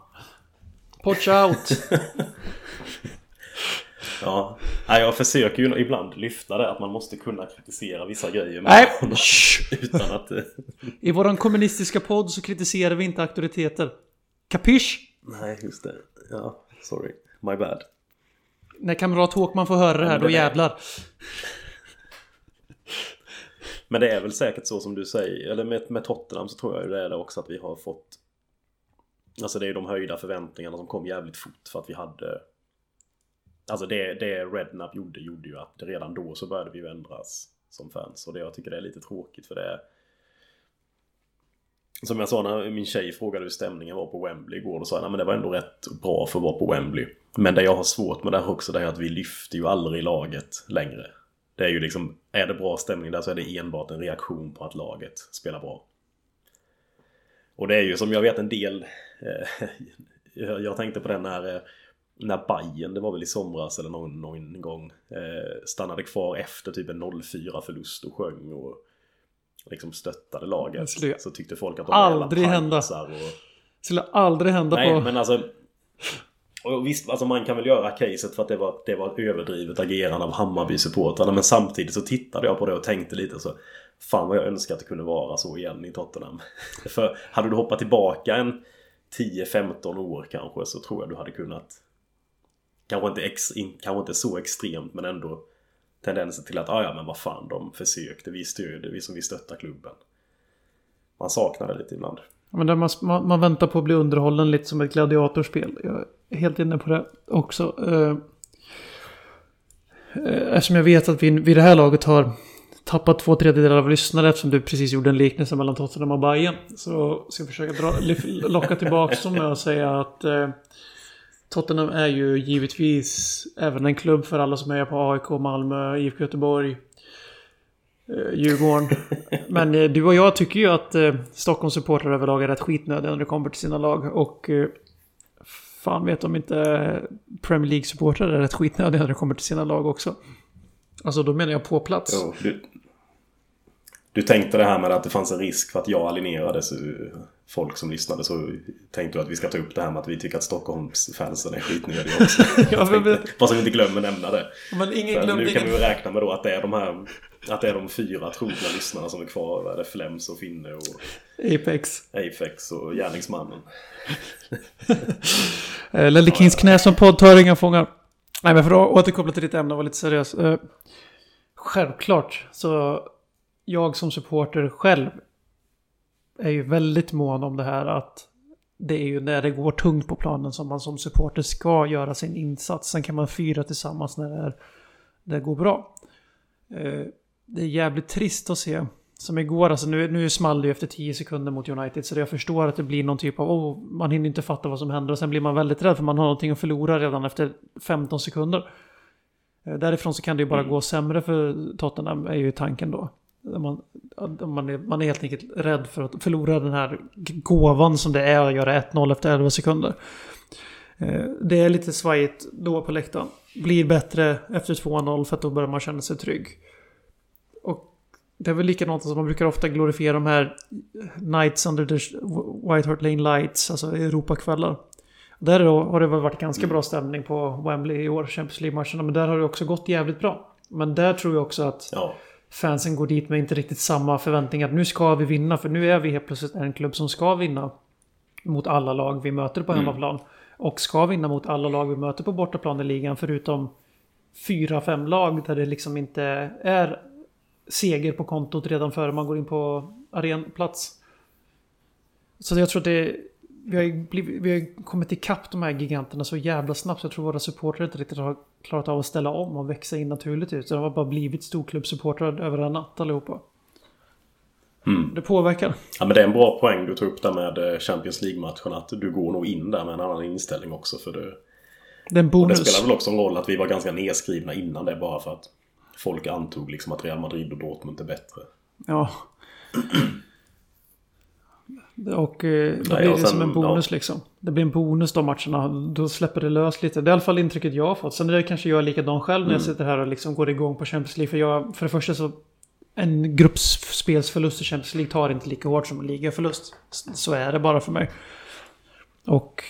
S2: Porch out!
S3: Ja. Nej, jag försöker ju ibland lyfta det att man måste kunna kritisera vissa grejer.
S2: Nej!
S3: Utan att... eh,
S2: I våran kommunistiska podd så kritiserar vi inte auktoriteter. Kapisch?
S3: Nej, just det. Ja, sorry. My bad.
S2: När kamrat Håkman får höra det här, då jävlar.
S3: Men det är väl säkert så som du säger, eller med, med Tottenham så tror jag det är det också att vi har fått Alltså det är ju de höjda förväntningarna som kom jävligt fort för att vi hade Alltså det, det Rednap gjorde, gjorde ju att redan då så började vi ju ändras som fans. Och det, jag tycker det är lite tråkigt för det är Som jag sa när min tjej frågade hur stämningen var på Wembley igår, då sa jag nej men det var ändå rätt bra för att vara på Wembley. Men det jag har svårt med det här också, det är att vi lyfter ju aldrig laget längre. Det är ju liksom, är det bra stämning där så är det enbart en reaktion på att laget spelar bra. Och det är ju som jag vet en del, eh, jag tänkte på den när, eh, när Bayern, det var väl i somras eller någon, någon gång, eh, stannade kvar efter typ en 0-4 förlust och sjöng och liksom stöttade laget. Så tyckte folk att de var
S2: aldrig hända.
S3: pansar Och,
S2: Det skulle aldrig hända
S3: Nej,
S2: på...
S3: men alltså... Och visst, alltså man kan väl göra caset för att det var, det var ett överdrivet agerande av Hammarby-supportrarna. Men samtidigt så tittade jag på det och tänkte lite så... Fan vad jag önskar att det kunde vara så igen i Tottenham. för hade du hoppat tillbaka en 10-15 år kanske så tror jag du hade kunnat kanske inte, ex, in, kanske inte så extremt men ändå tendenser till att ah, ja men vad fan de försökte, vi stödde, vi som vi stöttar klubben. Man saknar det lite ibland.
S2: Men där man, man, man väntar på att bli underhållen lite som ett gladiatorspel. Jag är helt inne på det också. Eh, eh Eftersom jag vet att vi vid det här laget har tappat två tredjedelar av lyssnare eftersom du precis gjorde en liknelse mellan Tottenham och Bayern Så ska jag försöka dra, locka tillbaka dem med att säga att eh, Tottenham är ju givetvis även en klubb för alla som är på AIK, Malmö, IFK Göteborg, eh, Djurgården. Men eh, du och jag tycker ju att eh, Stockholms supportrar överlag är rätt skitnödiga när det kommer till sina lag. Och fan vet om inte Premier League-supportrar är rätt skitnödiga när det kommer till sina lag också. Alltså då menar jag på plats.
S3: Jo, du, du tänkte det här med att det fanns en risk för att jag alienerade så folk som lyssnade så tänkte du att vi ska ta upp det här med att vi tycker att Stockholmsfansen är skitnödiga också.
S2: Ja, men-
S3: tänkte, Fast vi inte glömmer nämna det.
S2: Men ingen glömde
S3: nu kan vi
S2: ingen...
S3: räkna med då att det är de här att det är de fyra trogna lyssnarna som är kvar. Vad är det? Flems och Finne och
S2: Apex.
S3: Apex och Gärningsmannen.
S2: Eh, Lelle Kings knä som podd tar inga fångar. Nej men för att återkoppla till ditt ämne och vara lite seriös. Eh, självklart så jag som supporter själv är ju väldigt mån om det här att det är ju när det går tungt på planen som man som supporter ska göra sin insats. Sen kan man fira tillsammans när det, är, det går bra. Eh, det är jävligt trist att se. Som igår, alltså nu, nu small det ju efter 10 sekunder mot United så jag förstår att det blir någon typ av, oh, man hinner inte fatta vad som händer och sen blir man väldigt rädd för man har någonting att förlora redan efter 15 sekunder. Eh, Därifrån så kan det ju bara gå sämre för Tottenham är ju tanken då. Man, man, är, man är helt enkelt rädd för att förlora den här gåvan som det är att göra 1-0 efter 11 sekunder. Eh, det är lite svajigt då på läktaren. Blir bättre efter 2-0 för att då börjar man känna sig trygg. Och det är väl likadant som man brukar ofta glorifiera de här Nights under the White Hart Lane Lights, alltså Europakvällar. Där då har det väl varit ganska bra stämning på Wembley i år, Champions League-matcherna. Men där har det också gått jävligt bra. Men där tror jag också att
S3: Ja
S2: fansen går dit med inte riktigt samma förväntningar. att Nu ska vi vinna, för nu är vi helt plötsligt en klubb som ska vinna mot alla lag vi möter på hemmaplan. Och ska vinna mot alla lag vi möter på bortaplan i ligan, förutom fyra, fem lag där det liksom inte är seger på kontot redan före man går in på arenplats. Så jag tror att det... Vi har, ju blivit, vi har kommit ikapp de här giganterna så jävla snabbt. Så jag tror våra supportrar inte riktigt har klarat av att ställa om och växa in naturligt ut. Så de har bara blivit storklubbsupportrar över en natt allihopa.
S3: Mm.
S2: Det påverkar.
S3: Ja men det är en bra poäng du tar upp där med eh, Champions League-matchen. Att du går nog in där med en annan inställning också. För det,
S2: Det
S3: det spelar väl också en roll att vi var ganska nedskrivna innan det bara för att folk antog liksom att Real Madrid och Dortmund är bättre.
S2: Ja. Och eh, då
S3: Nej,
S2: blir det
S3: sen-
S2: som en bonus liksom. Det blir en bonus de matcherna. Då släpper det lös lite. Det är i alla fall intrycket jag har fått. Sen är det kanske jag likadan själv när jag
S3: Mm.
S2: sitter här och liksom går igång på Champions League. För jag, för det första så... En gruppspelsförlust i Champions League tar inte lika hårt som en ligaförlust. Så är det bara för mig. Och...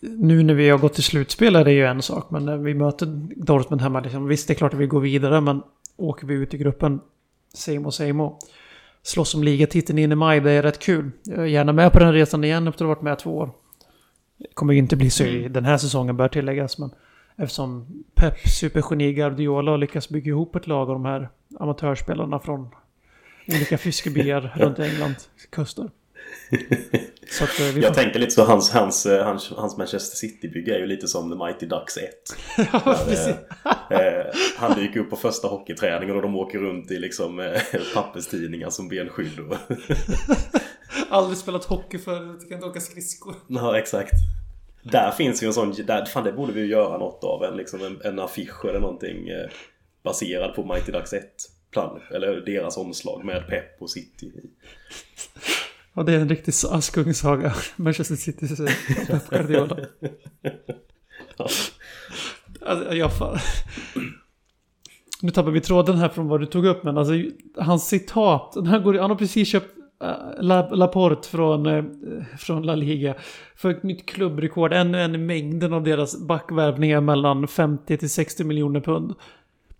S2: Nu när vi har gått till slutspel är det ju en sak. Men när vi möter Dortmund hemma, liksom, visst det är klart att vi går vidare. Men åker vi ut i gruppen, same och same och slåss om ligatiteln in i maj, det är rätt kul. Jag är gärna med på den resan igen efter att ha varit med två år. Det kommer ju inte bli så i den här säsongen bör tilläggas, men eftersom Pep, supergeni Guardiola har lyckats bygga ihop ett lag av de här amatörspelarna från olika fiskebyar runt England, kuster. Att eh,
S3: Jag
S2: får...
S3: tänker lite så hans, hans, eh, hans, hans Manchester City-bygge är ju lite som The Mighty Ducks 1.
S2: ja,
S3: Där, eh, eh, han dyker upp på första hockeyträningen och de åker runt i liksom eh, papperstidningar som benskydd. Och,
S2: Aldrig spelat hockey förut, kan inte åka skridskor.
S3: ja, exakt. Där finns ju en sån, där, fan det borde vi ju göra något av. En, liksom en, en affisch eller någonting eh, baserad på Mighty Ducks 1. Plan, eller deras omslag med Pep och City
S2: Ja, det är en riktig Askungen-saga. Manchester City Pep Guardiola. Alltså, jag fan... Nu tappar vi tråden här från vad du tog upp, men alltså hans citat. Här går, han har precis köpt äh, La, Laporte från, äh, från La Liga för ett nytt klubbrekord. Ännu en i mängden av deras backvärvningar mellan 50 till 60 miljoner pund.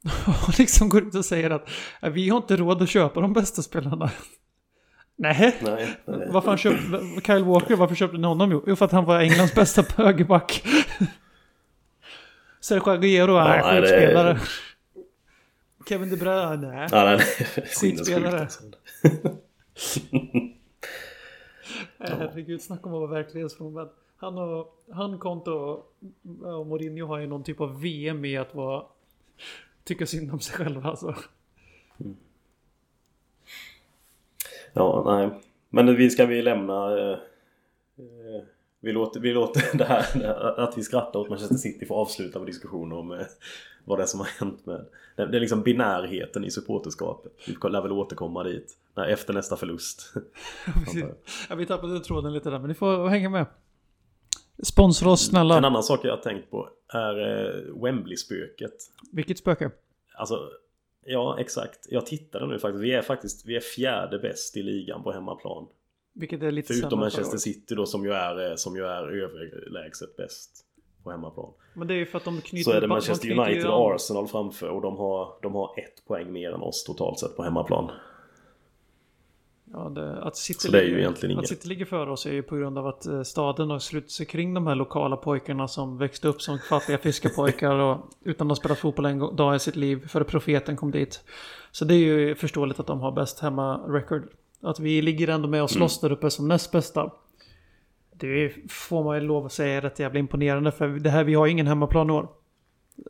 S2: Och liksom går ut och säger att vi har inte råd att köpa de bästa spelarna. Nej.
S3: Nej, nej.
S2: Varför han köpte Kyle Walker, varför köpte ni honom? Jo, för att han var Englands bästa högerback. Sergio Aguero är
S3: Ja, nej,
S2: skitspelare. Kevin De Bruyne, nej.
S3: Ja, nej, nej.
S2: Skitspelare. Herregud, snacka om att vara verklighetsfrånvänd. Han och han Konto och Mourinho har ju någon typ av VM i att vara tycka synd om sig själva alltså.
S3: Ja, nej. Men vi ska vi lämna... Eh, eh, vi låter, vi låter det här, att vi skrattar åt Manchester City få avsluta vår diskussion om eh, vad det är som har hänt med... Det, det är liksom binärheten i supporterskapet. Vi lär väl återkomma dit. när- Efter nästa förlust.
S2: ja, vi tappade tråden lite där, men ni får hänga med. Sponsra oss
S3: En
S2: snälla.
S3: annan sak jag har tänkt på är eh, Wembley-spöket.
S2: Vilket spöke?
S3: Alltså, ja exakt. Jag tittade nu faktiskt. Vi är faktiskt vi är fjärde bäst i ligan på hemmaplan.
S2: Vilket är lite
S3: Förutom Manchester. City då som ju är, eh, som ju är överlägset bäst på hemmaplan.
S2: Men det är ju för att de knyter...
S3: Så är det
S2: de
S3: Manchester United och Arsenal framför och de har, de har ett poäng mer än oss totalt sett på hemmaplan.
S2: Ja, det, att City
S3: Så det är ju egentligen
S2: Att. City ligger före oss är ju på grund av att eh, staden har slutit sig kring de här lokala pojkarna som växte upp som fattiga fiskarpojkar och utan att ha spelat fotboll en dag i sitt liv före profeten kom dit. Så det är ju förståeligt att de har bäst hemma-record. Att vi ligger ändå med och slåss
S3: Mm.
S2: där uppe som näst bästa. Det är, får man ju lov att säga är rätt jävla imponerande för det här, vi har ju ingen hemmaplan i år.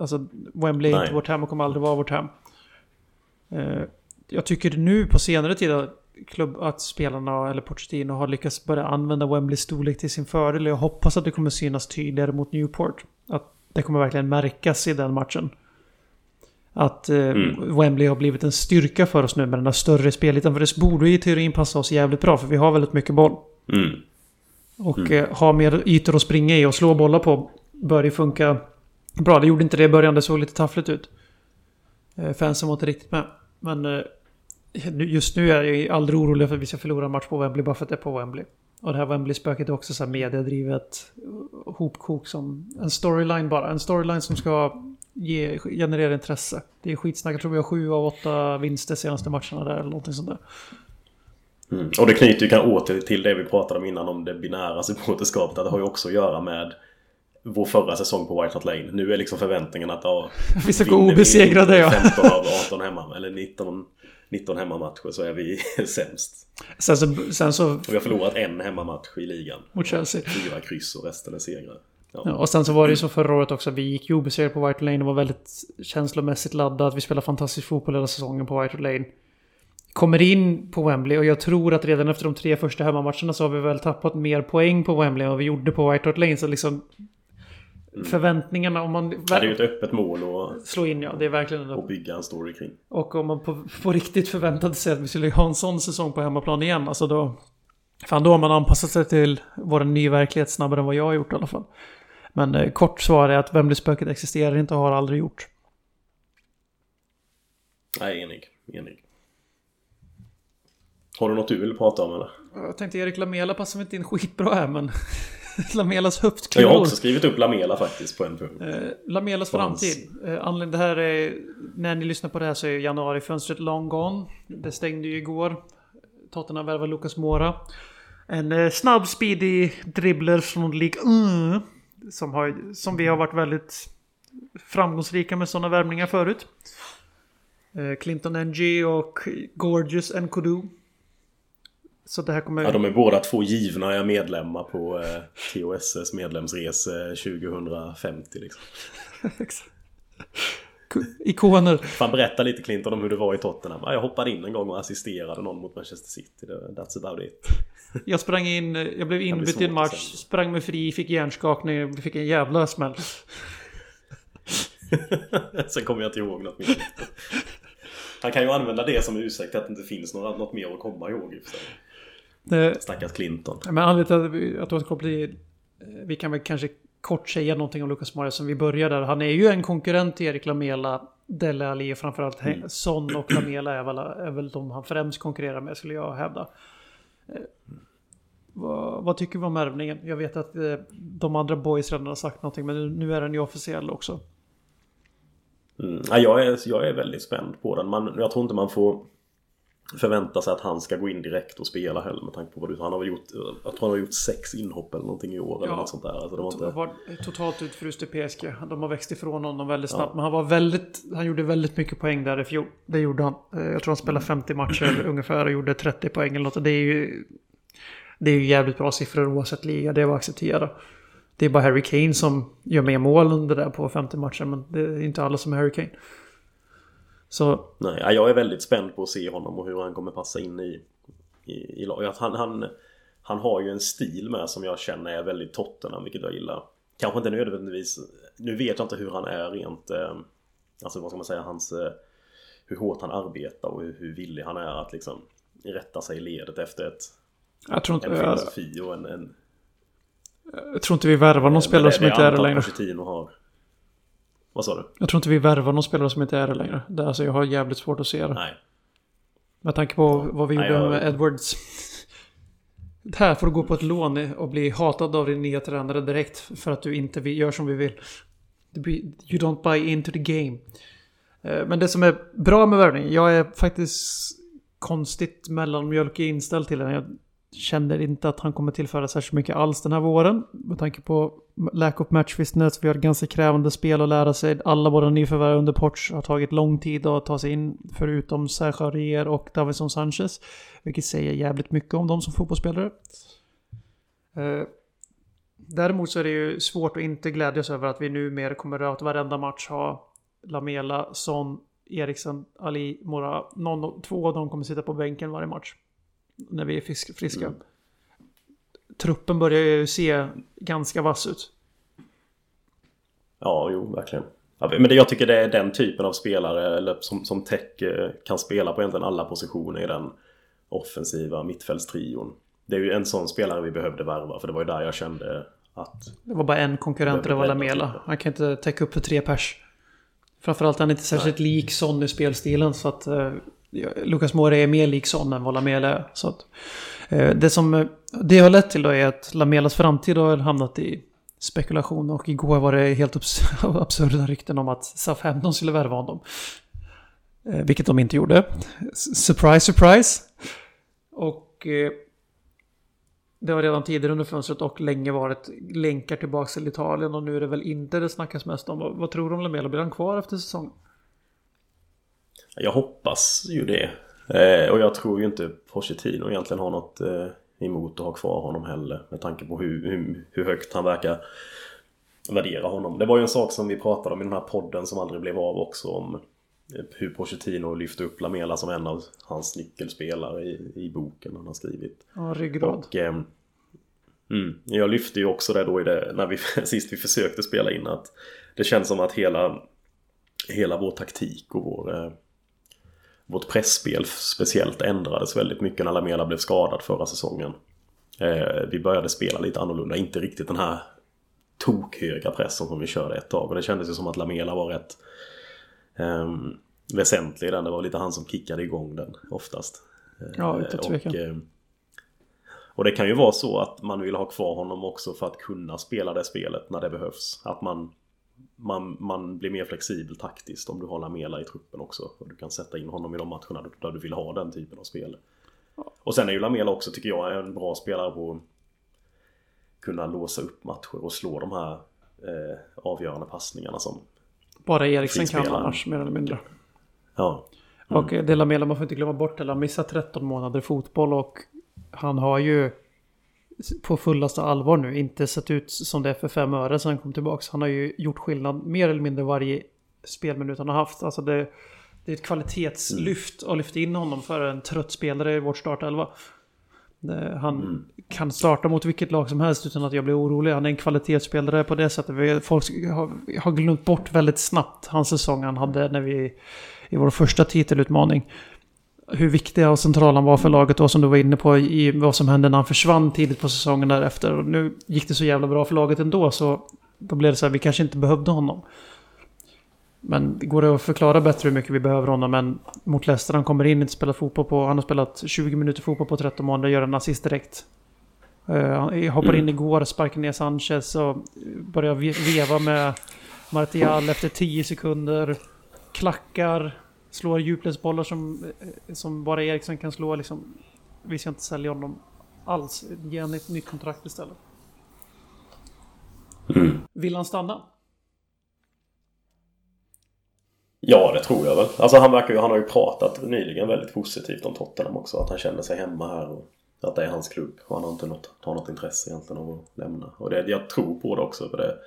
S2: Alltså Wembley är inte vårt hem och kommer aldrig vara vårt hem. Eh, jag tycker nu på senare tid att, klubb, att spelarna eller Pochettino har lyckats börja använda Wembleys storlek till sin fördel. Jag hoppas att det kommer synas tydligare mot Newport. Att det kommer verkligen märkas i den matchen. Att eh,
S3: Mm.
S2: Wembley har blivit en styrka för oss nu med den där större spelytan. För det borde i teorin passa oss jävligt bra för vi har väldigt mycket boll.
S3: Mm.
S2: Och eh, ha mer ytor att springa i och slå bollar på bör ju funka bra. Det gjorde inte det i början, det såg lite taffligt ut. Eh, fansen var inte riktigt med. Men eh, just nu är jag aldrig orolig för att vi ska förlora en match på Wembley bara för att det är på Wembley. Och det här Wembley-spöket är också så här mediedrivet hopkok som en storyline bara. En storyline som ska ge, generera intresse. Det är skitsnack. Jag tror vi har sju av åtta vinster senaste matcherna där eller någonting sånt där.
S3: Mm. Och det knyter ju kanske åter till det vi pratade om innan om det binära supporterskapet. Det har ju också att göra med vår förra säsong på White Hart Lane. Nu är liksom förväntningen att ja,
S2: Vi ska gå obesegrade ja.
S3: 15 av 18 hemma eller 19, 19 hemmamatcher så är vi sämst.
S2: Sen så, sen så
S3: Och vi har förlorat en hemmamatch i ligan.
S2: mot Chelsea.
S3: Fyra kryss och resten är segrar. Ja.
S2: Ja, och sen så var det ju så förra året också. Vi gick ju obesegrade på White Lane. Det var väldigt känslomässigt laddat. Vi spelade fantastisk fotboll hela säsongen på White Lane. Kommer in på Wembley och jag tror att redan efter de tre första hemmamatcherna så har vi väl tappat mer poäng på Wembley än vad vi gjorde på White Hart Lane. Så liksom förväntningarna om man
S3: det är ju ett öppet mål att,
S2: slår in ja, det är verkligen en
S3: att bygga en story kring.
S2: Och om man på, på riktigt förväntade sig att vi skulle ha en sån säsong på hemmaplan igen, alltså då... Fan, då har man anpassat sig till vår nya verklighet snabbare än vad jag har gjort i alla fall. Men eh, kort svar är att Wembley-spöket existerar inte och har aldrig gjort.
S3: Nej, enig. Enig. Har du något du vill prata om eller?
S2: Jag tänkte Erik Lamela passar inte in skitbra här, men... Lamelas
S3: Jag har också skrivit upp Lamela faktiskt på en punkt.
S2: Eh, Lamelas framtid. Eh, anledningen, det här är, när ni lyssnar på det här så är januarifönstret long gone. Det stängde ju igår. Tottenham värvade Lucas Mora. En eh, snabb, speedy dribbler från League 1. Som, har, som vi har varit väldigt framgångsrika med sådana värvningar förut. Clinton NG och Gorgeous Nkodu. Så det här kommer...
S3: Ja, de är båda två givna är medlemmar på eh, TOSS medlemsrese 2050 liksom.
S2: Ikoner.
S3: Fan berätta lite Clinton om hur det var i Tottenham. Ja, jag hoppade in en gång och assisterade någon mot Manchester City. That's about it.
S2: Jag sprang in, jag blev inbytt i en match, sprang mig fri, fick hjärnskakning, fick en jävla smäll.
S3: Sen kommer jag inte ihåg något mer. Han kan ju använda det som ursäkt att det inte finns något, något mer att komma ihåg. i Stackars Clinton.
S2: Men anledningen till att att återkoppla till... eh, Vi kan väl kanske kort säga någonting om Lucas Moura som vi börjar där. Han är ju en konkurrent till Erik Lamela, Dele Alli och framförallt He- Son och Lamela är väl, är väl de han främst konkurrerar med skulle jag hävda. Eh, Vad, vad tycker vi om ärvningen? Jag vet att eh, de andra boys redan har sagt någonting men nu, nu är den ju officiell också.
S3: Mm. Ja, jag, är, jag är väldigt spänd på den. Man, jag tror inte man får... förvänta sig att han ska gå in direkt och spela heller med tanke på vad du Han har väl gjort, jag tror han har gjort sex inhopp eller någonting i år eller något sånt där. Alltså det var inte...
S2: var totalt utfryst i PSG. De har växt ifrån honom väldigt snabbt. Ja. Men han var väldigt, han gjorde väldigt mycket poäng där i fjol. Det gjorde han. Eh, jag tror han spelade 50 matcher ungefär och gjorde 30 poäng eller något. Det är ju, det är ju jävligt bra siffror oavsett liga. Det är att acceptera. Det är bara Harry Kane som gör mer mål under det där på 50 matcher. Men det är inte alla som är Harry Kane. Så...
S3: Nej, jag är väldigt spänd på att se honom och hur han kommer passa in i, i, i laget. Han, han, han har ju en stil med som jag känner är väldigt Tottenham, vilket jag gillar. Kanske inte nödvändigtvis... Nu vet jag inte hur han är rent... Eh, alltså vad ska man säga, hans... Eh, hur hårt han arbetar och hur, hur villig han är att liksom rätta sig i ledet efter ett...
S2: Jag tror inte...
S3: En filosofi och en... en
S2: jag tror inte vi värvar någon spelare som inte är det längre.
S3: Har. Vad sa du?
S2: Jag tror inte vi värvar någon spelare som inte är det längre. Det, alltså, jag har jävligt svårt att se det.
S3: Nej.
S2: Med tanke på vad vi gjorde jag... med Edwards. Här får du gå på ett lån och bli hatad av din nya tränare direkt. För att du inte gör som vi vill. You don't buy into the game. Eh, men det som är bra med värvning. Jag är faktiskt konstigt mellanmjölkig inställd till den känner inte att han kommer tillföra särskilt mycket alls den här våren. Med tanke på lack of match fitness. Vi har ett ganska krävande spel att lära sig. Alla våra nyförvärv under Porch har tagit lång tid att ta sig in. Förutom Sergio Rier och Davison Sanchez. Vilket säger jävligt mycket om dem som fotbollsspelare. Eh, däremot så är det ju svårt att inte glädjas över att vi numera kommer att varenda match ha Lamela, Son, Eriksen, Ali, Mora. Någon, två av dem kommer sitta på bänken varje match när vi är friska. Mm. Truppen börjar ju se ganska vass ut.
S3: Ja, jo, verkligen. Men det, jag tycker det är den typen av spelare eller som, som Tech eh, kan spela på egentligen alla positioner i den offensiva mittfältstrion. Det är ju en sån spelare vi behövde värva för det var ju där jag kände att...
S2: Det var bara en konkurrent och det var Lamela. Han kan inte täcka upp för tre pers. Framförallt är han inte särskilt Nej. lik Son i spelstilen så att eh, Lucas Moura är mer lik Son än vad Lamela är. Så att, eh, det som eh, det har lett till då är att Lamelas framtid har hamnat i spekulation och igår var det helt absurda rykten om att SAF-15 skulle värva honom. Eh, vilket de inte gjorde. Surprise, surprise. Och eh, det har redan tidigare under fönstret och länge varit länkar tillbaka till Italien och nu är det väl inte det snackas mest om. Vad tror du om Lamela? Blir han kvar efter säsongen?
S3: Jag hoppas ju det. Eh, och jag tror ju inte Pochettino egentligen har något eh, emot att ha kvar honom heller. Med tanke på hur, hur, hur, högt han verkar värdera honom. Det var ju en sak som vi pratade om i den här podden som aldrig blev av också. Om eh, hur Pochettino lyfte upp Lamela som en av hans nyckelspelare i, i boken han har skrivit.
S2: Ja, ryggrad. Och,
S3: eh, mm, jag lyfte ju också det då i det när vi sist vi försökte spela in att det känns som att hela hela vår taktik och vår vårt pressspel speciellt ändrades väldigt mycket när Lamela blev skadad förra säsongen. Eh, vi började spela lite annorlunda, inte riktigt den här tokhöga pressen som vi körde ett tag. Och det kändes ju som att Lamela var rätt eh, väsentlig i den. Det var lite han som kickade igång den oftast.
S2: Ja, utan tvekan. Och, eh,
S3: och det kan ju vara så att man vill ha kvar honom också för att kunna spela det spelet när det behövs. Att man man, man blir mer flexibel taktiskt om du har Lamela i truppen också. Och du kan sätta in honom i de matcherna där du vill ha den typen av spel. Och sen är ju Lamela också, tycker jag, en bra spelare på att kunna låsa upp matcher och slå de här eh, avgörande passningarna som
S2: Bara Eriksen kan annars, mer eller mindre.
S3: Ja.
S2: Mm. Och det Lamela, man får inte glömma bort det, han har missat 13 månader fotboll och han har ju på fullaste allvar nu inte sett ut som det för fem öre sedan han kom tillbaka. Han har ju gjort skillnad mer eller mindre varje spelminut han har haft. Alltså det, det är ett kvalitetslyft att lyfta in honom för en trött spelare i vårt startelva. Han mm. kan starta mot vilket lag som helst utan att jag blir orolig. Han är en kvalitetsspelare på det sättet. Folk har, har glömt bort väldigt snabbt hans säsong han hade när vi i vår första titelutmaning hur viktiga och centrala han var för laget då som du var inne på i vad som hände när han försvann tidigt på säsongen därefter. Och nu gick det så jävla bra för laget ändå så då blev det så här, vi kanske inte behövde honom. Men det går det att förklara bättre hur mycket vi behöver honom men mot Leicester han kommer in, inte spelat fotboll på, han har spelat 20 minuter fotboll på 13 månader, gör en assist direkt. Uh, hoppar mm. in igår, sparkar ner Sanchez och börjar veva med Martial efter 10 sekunder. Klackar, slår djupledsbollar som, eh, som bara Eriksson kan slå. Liksom, vi ska inte sälja honom alls. Ge honom ett nytt kontrakt istället.
S3: Mm.
S2: Vill han stanna?
S3: Ja, det tror jag väl. Alltså han, verkar ju, han har ju pratat nyligen väldigt positivt om Tottenham också. Att han känner sig hemma här och att det är hans klubb. Och han har inte något, har något intresse egentligen av att lämna. Och det, jag tror på det också. För det,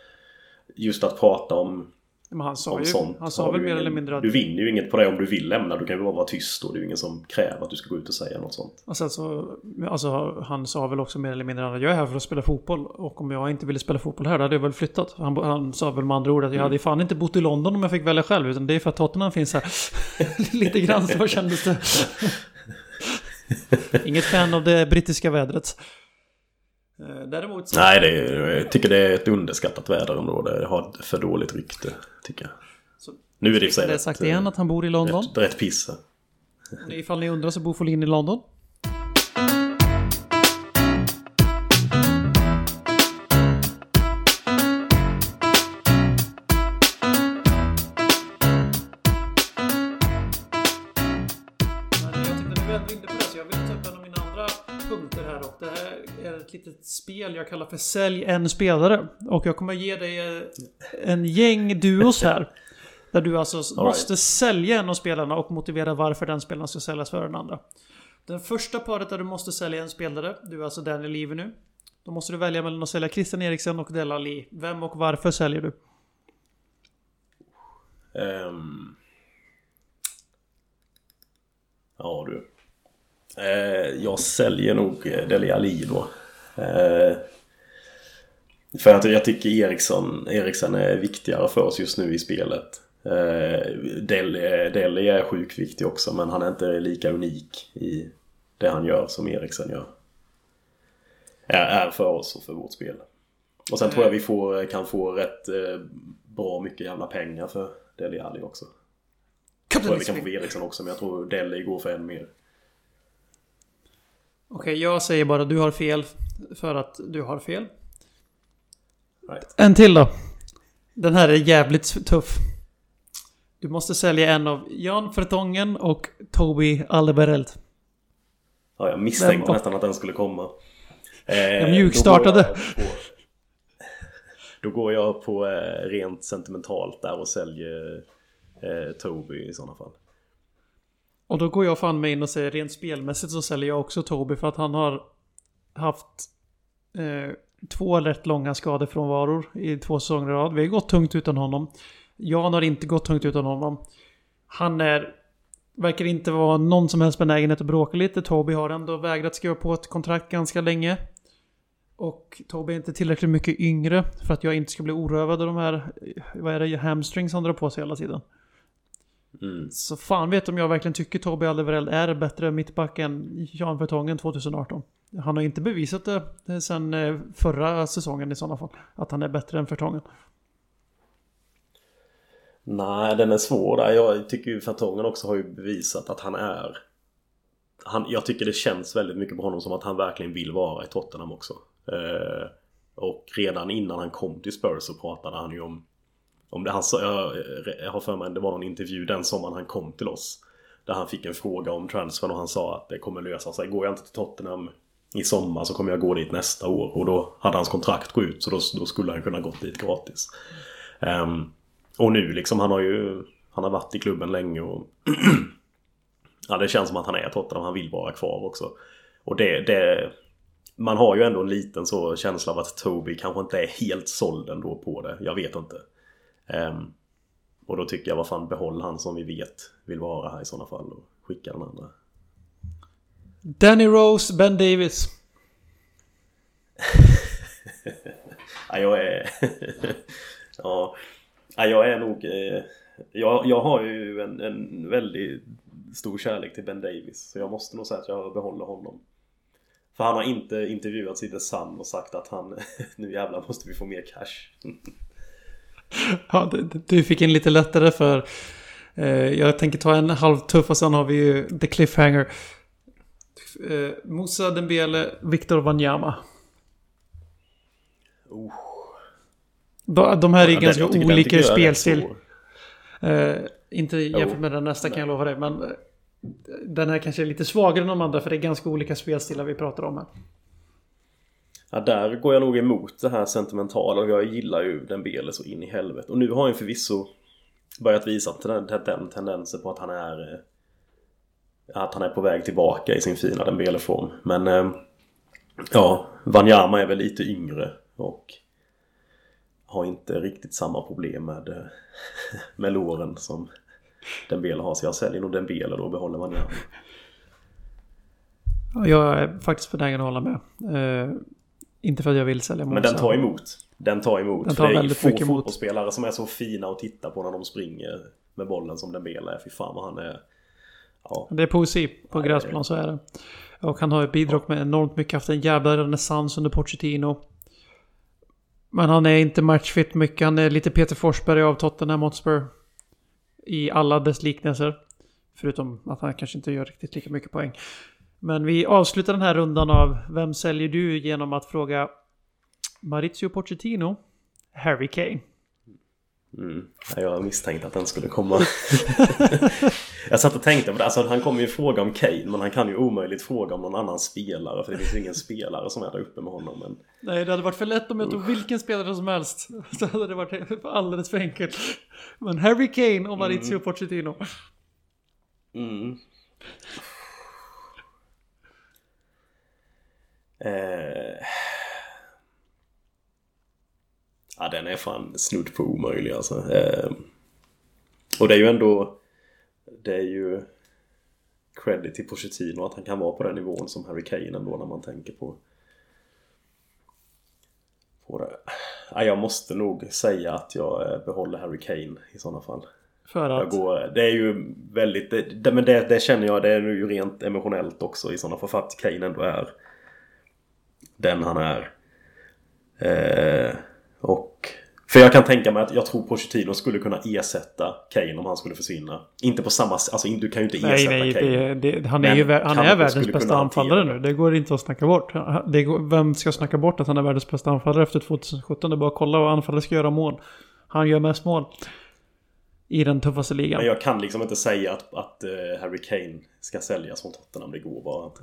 S3: just att prata om
S2: men han sa, ju,
S3: sånt.
S2: han sa väl mer
S3: ingen-
S2: eller mindre att...
S3: Du vinner ju inget på det om du vill lämna. Du kan ju bara vara tyst och det är ju ingen som kräver att du ska gå ut och säga något sånt.
S2: Och sen så, alltså, han sa väl också mer eller mindre att jag är här för att spela fotboll. Och om jag inte ville spela fotboll här, då hade jag väl flyttat. Han, han sa väl med andra ord att jag hade fan inte bott i London om jag fick välja själv. Utan det är för att Tottenham finns här. Lite grann så kändes det. Inget fan av det brittiska vädret. Eh, Däremot så...
S3: Nej, det är, jag tycker det är ett underskattat väderområde. Det har för dåligt rykte, tycker jag.
S2: Så-
S3: Nu är det i sig
S2: Det är
S3: rätt,
S2: sagt igen att han bor i London.
S3: rätt, rätt piss här.
S2: Ifall ni undrar så bor Folin i London. Spel jag kallar för Sälj en spelare. Och jag kommer ge dig eh, en gäng duos här. Där du alltså måste sälja en av spelarna och motivera varför den spelaren ska säljas för den andra. Den första paret där du måste sälja en spelare, du är alltså Daniel Levy nu. Då måste du välja mellan att sälja Christian Eriksen och Della Ali. Vem och varför säljer du?
S3: Ehm. Ja du. Eh, jag säljer nog eh, Dele Alli då. Eh, för att jag tycker Eriksson, Eriksen är viktigare för oss just nu i spelet. Eh, Dele, Dele är sjukt viktig också men han är inte lika unik i det han gör som Eriksen gör. Är, är för oss och för vårt spel. Och sen tror jag vi får, kan få rätt eh, bra mycket jävla pengar för Dele Alli också. Jag tror jag vi kan få Eriksson också men jag tror Dele går för än mer.
S2: Okej, jag säger bara du har fel för att du har fel.
S3: Right.
S2: En till då. Den här är jävligt tuff. Du måste sälja en av Jan Fertongen och Toby Alderweireld.
S3: Ja, jag misstänkte
S2: Vem-
S3: nästan att den skulle komma. Eh,
S2: Jag mjukstartade.
S3: Då går jag på, då går jag på eh, rent sentimentalt där och säljer eh, Toby i sådana fall.
S2: Och då går jag fan med in och säger rent spelmässigt så säljer jag också Toby för att han har haft eh, två rätt långa skadefrånvaror i två säsonger i rad. Vi har gått tungt utan honom. Jan har inte gått tungt utan honom. Han är... Verkar inte vara någon som helst benägenhet att bråka lite. Toby har ändå vägrat skriva på ett kontrakt ganska länge. Och Toby är inte tillräckligt mycket yngre för att jag inte ska bli orövad av de här... Eh, vad är det? Hamstrings han drar på sig hela tiden.
S3: Mm.
S2: Så fan vet om jag verkligen tycker Toby Alderweireld är bättre mittback än Jan Vertongen 2018. Han har inte bevisat det eh, sen eh, förra säsongen i sådana fall. Att han är bättre än Vertongen.
S3: Nej, den är svår där. Jag tycker ju Fertongen också har ju bevisat att han är... Han, jag tycker det känns väldigt mycket på honom som att han verkligen vill vara i Tottenham också. Eh, och redan innan han kom till Spurs så pratade han ju om... Om det han sa, jag, jag har för mig det var någon intervju den sommaren han kom till oss. Där han fick en fråga om transfern och han sa att det kommer lösa sig. Går jag inte till Tottenham i sommar så kommer jag gå dit nästa år. Och då hade hans kontrakt gått ut så då, då skulle han kunna gått dit gratis. Um, och nu liksom, han har ju... Han har varit i klubben länge och... ja, det känns som att han är Tottenham. Han vill vara kvar också. Och det... det man har ju ändå en liten så känsla av att Toby kanske inte är helt såld ändå på det. Jag vet inte. Ehm, och då tycker jag, vad fan, behåll han som vi vet vill vara här i sådana fall och skicka den andra.
S2: Danny Rose, Ben Davis.
S3: Ja, jag är... ja. ja, jag är nog... eh, Jag, jag har ju en, en väldigt stor kärlek till Ben Davis. Så jag måste nog säga att jag behåller honom. För han har inte intervjuats i The Sun och sagt att han... nu jävlar måste vi få mer cash.
S2: Ja, du- fick in lite lättare för... Eh, jag tänker ta en halvtuff och sen har vi ju The Cliffhanger. Eh, Moussa Dembele, Victor Wanyama.
S3: Oh.
S2: De, de här är
S3: Ja,
S2: ganska
S3: tycker den
S2: olika
S3: tycker rätt
S2: spelstil. Eh, Inte jämfört med den nästa kan jag lova dig. Men eh, den här kanske är lite svagare än de andra för det är ganska olika spelstilar vi pratar om här.
S3: Ja, där går jag nog emot det här sentimentala och jag gillar ju Den Bele så in i helvete. Och nu har han förvisso börjat visa den, den tendensen på att han är eh, att han är på väg tillbaka i sin fina Dembele-form. Men eh, ja, Wanyama är väl lite yngre och har inte riktigt samma problem med, eh, med låren som Dembele har. Så jag säljer nog Dembele då och behåller Wanyama.
S2: Jag är faktiskt benägen att hålla med. Inte för att jag vill sälja
S3: Monza. Men den tar emot. Den tar emot.
S2: Den tar
S3: det
S2: är få
S3: fotbollsspelare som är så fina att titta på när de springer med bollen som Dembele är. Fy fan vad han är...
S2: Ja. Det är poesi på gräsplan, så är det. Och han har ju bidragit med enormt mycket, haft en jävla renässans under Pochettino. Men han är inte matchfit mycket. Han är lite Peter Forsberg av Tottenham Hotspur. I alla dess liknelser. Förutom att han kanske inte gör riktigt lika mycket poäng. Men vi avslutar den här rundan av Vem säljer du? genom att fråga Maurizio Pochettino, Harry Kane.
S3: Mm. Jag misstänkte att den skulle komma. jag satt och tänkte på det. Alltså, han kommer ju fråga om Kane men han kan ju omöjligt fråga om någon annan spelare för det finns ju ingen spelare som är där uppe med honom. Men...
S2: Nej, det hade varit för lätt om jag tog vilken spelare som helst. Så hade det varit alldeles för enkelt. Men Harry Kane och Maurizio mm. Pochettino.
S3: Mm. Eh... Ja, den är fan snudd på omöjlig alltså. Eh... Och det är ju ändå... Det är ju credit till Pochettino att han kan vara på den nivån som Harry Kane ändå när man tänker på... På det. Ja, jag måste nog säga att jag eh, behåller Harry Kane i sådana fall.
S2: För att?
S3: Går, det är ju väldigt... Det, men det, det, känner jag, det är nu rent emotionellt också i sådana fall för att Kane ändå är den han är. Eh, och... För jag kan tänka mig att jag tror Pochettino skulle kunna ersätta Kane om han skulle försvinna. Inte på samma sätt, alltså du kan ju inte ersätta nej, nej, Kane.
S2: Det, det, han är ju han är världens bästa anfallare nu. Det går inte att snacka bort. Går, vem ska snacka bort att han är världens bästa anfallare efter 2017? Det är bara att kolla vad anfallare ska göra mål. Han gör mest mål i den tuffaste ligan.
S3: Men jag kan liksom inte säga att, att uh, Harry Kane ska säljas från Tottenham. Det går bara inte.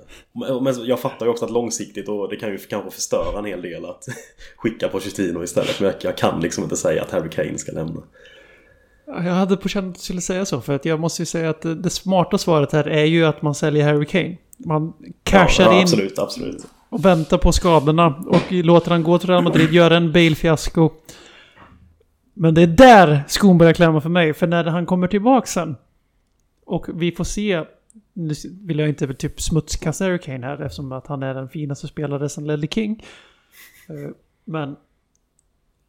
S3: Men jag fattar ju också att långsiktigt och det kan ju kanske förstöra en hel del att skicka Pochettino istället. Men jag, kan liksom inte säga att Harry Kane ska lämna.
S2: Jag hade på känn att du skulle säga så. För att jag måste ju säga att det, smarta svaret här är ju att man säljer Harry Kane. Man cashar ja, ja,
S3: absolut, in. Absolut.
S2: Och väntar på skadorna. Och låter han gå till Real Madrid, göra en Bale-fiasko. Men det är där skon börjar klämma för mig. För när han kommer tillbaka sen. Och vi får se. Nu vill jag inte typ smutskasta Harry Kane här eftersom att han är den finaste spelare sen Ledley King. Eh, men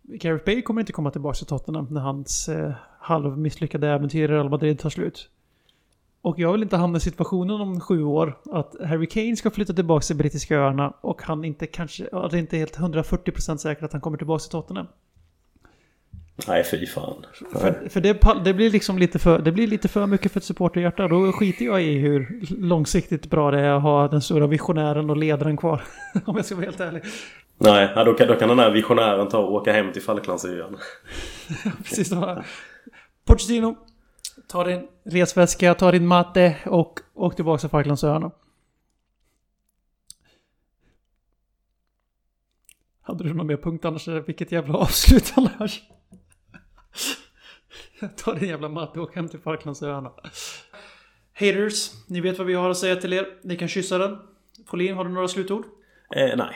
S2: Gareth Bale kommer inte komma tillbaka till Tottenham när hans eh, halvmisslyckade äventyr i Real Madrid tar slut. Och jag vill inte hamna i situationen om sju år att Harry Kane ska flytta tillbaka till brittiska öarna och han inte kanske, det är inte helt 140% säkert att han kommer tillbaka till Tottenham.
S3: Nej, fy fan.
S2: För, för det, det, blir liksom lite för, det blir lite för mycket för ett supporterhjärta. Då skiter jag i hur långsiktigt bra det är att ha den stora visionären och ledaren kvar. Om jag ska vara helt ärlig.
S3: Nej, då kan, då kan den här visionären ta och åka hem till Falklandsöarna.
S2: Precis. Då. Pochettino, ta din resväska, ta din matte och åk tillbaka till Falklandsöarna. Hade du någon mer punkt annars? Vilket jävla avslut annars. Ta din jävla matte och åk hem till Falklandsöarna. Haters, ni vet vad vi har att säga till er. Ni kan kyssa den. Folin, har du några slutord?
S3: Eh, nej.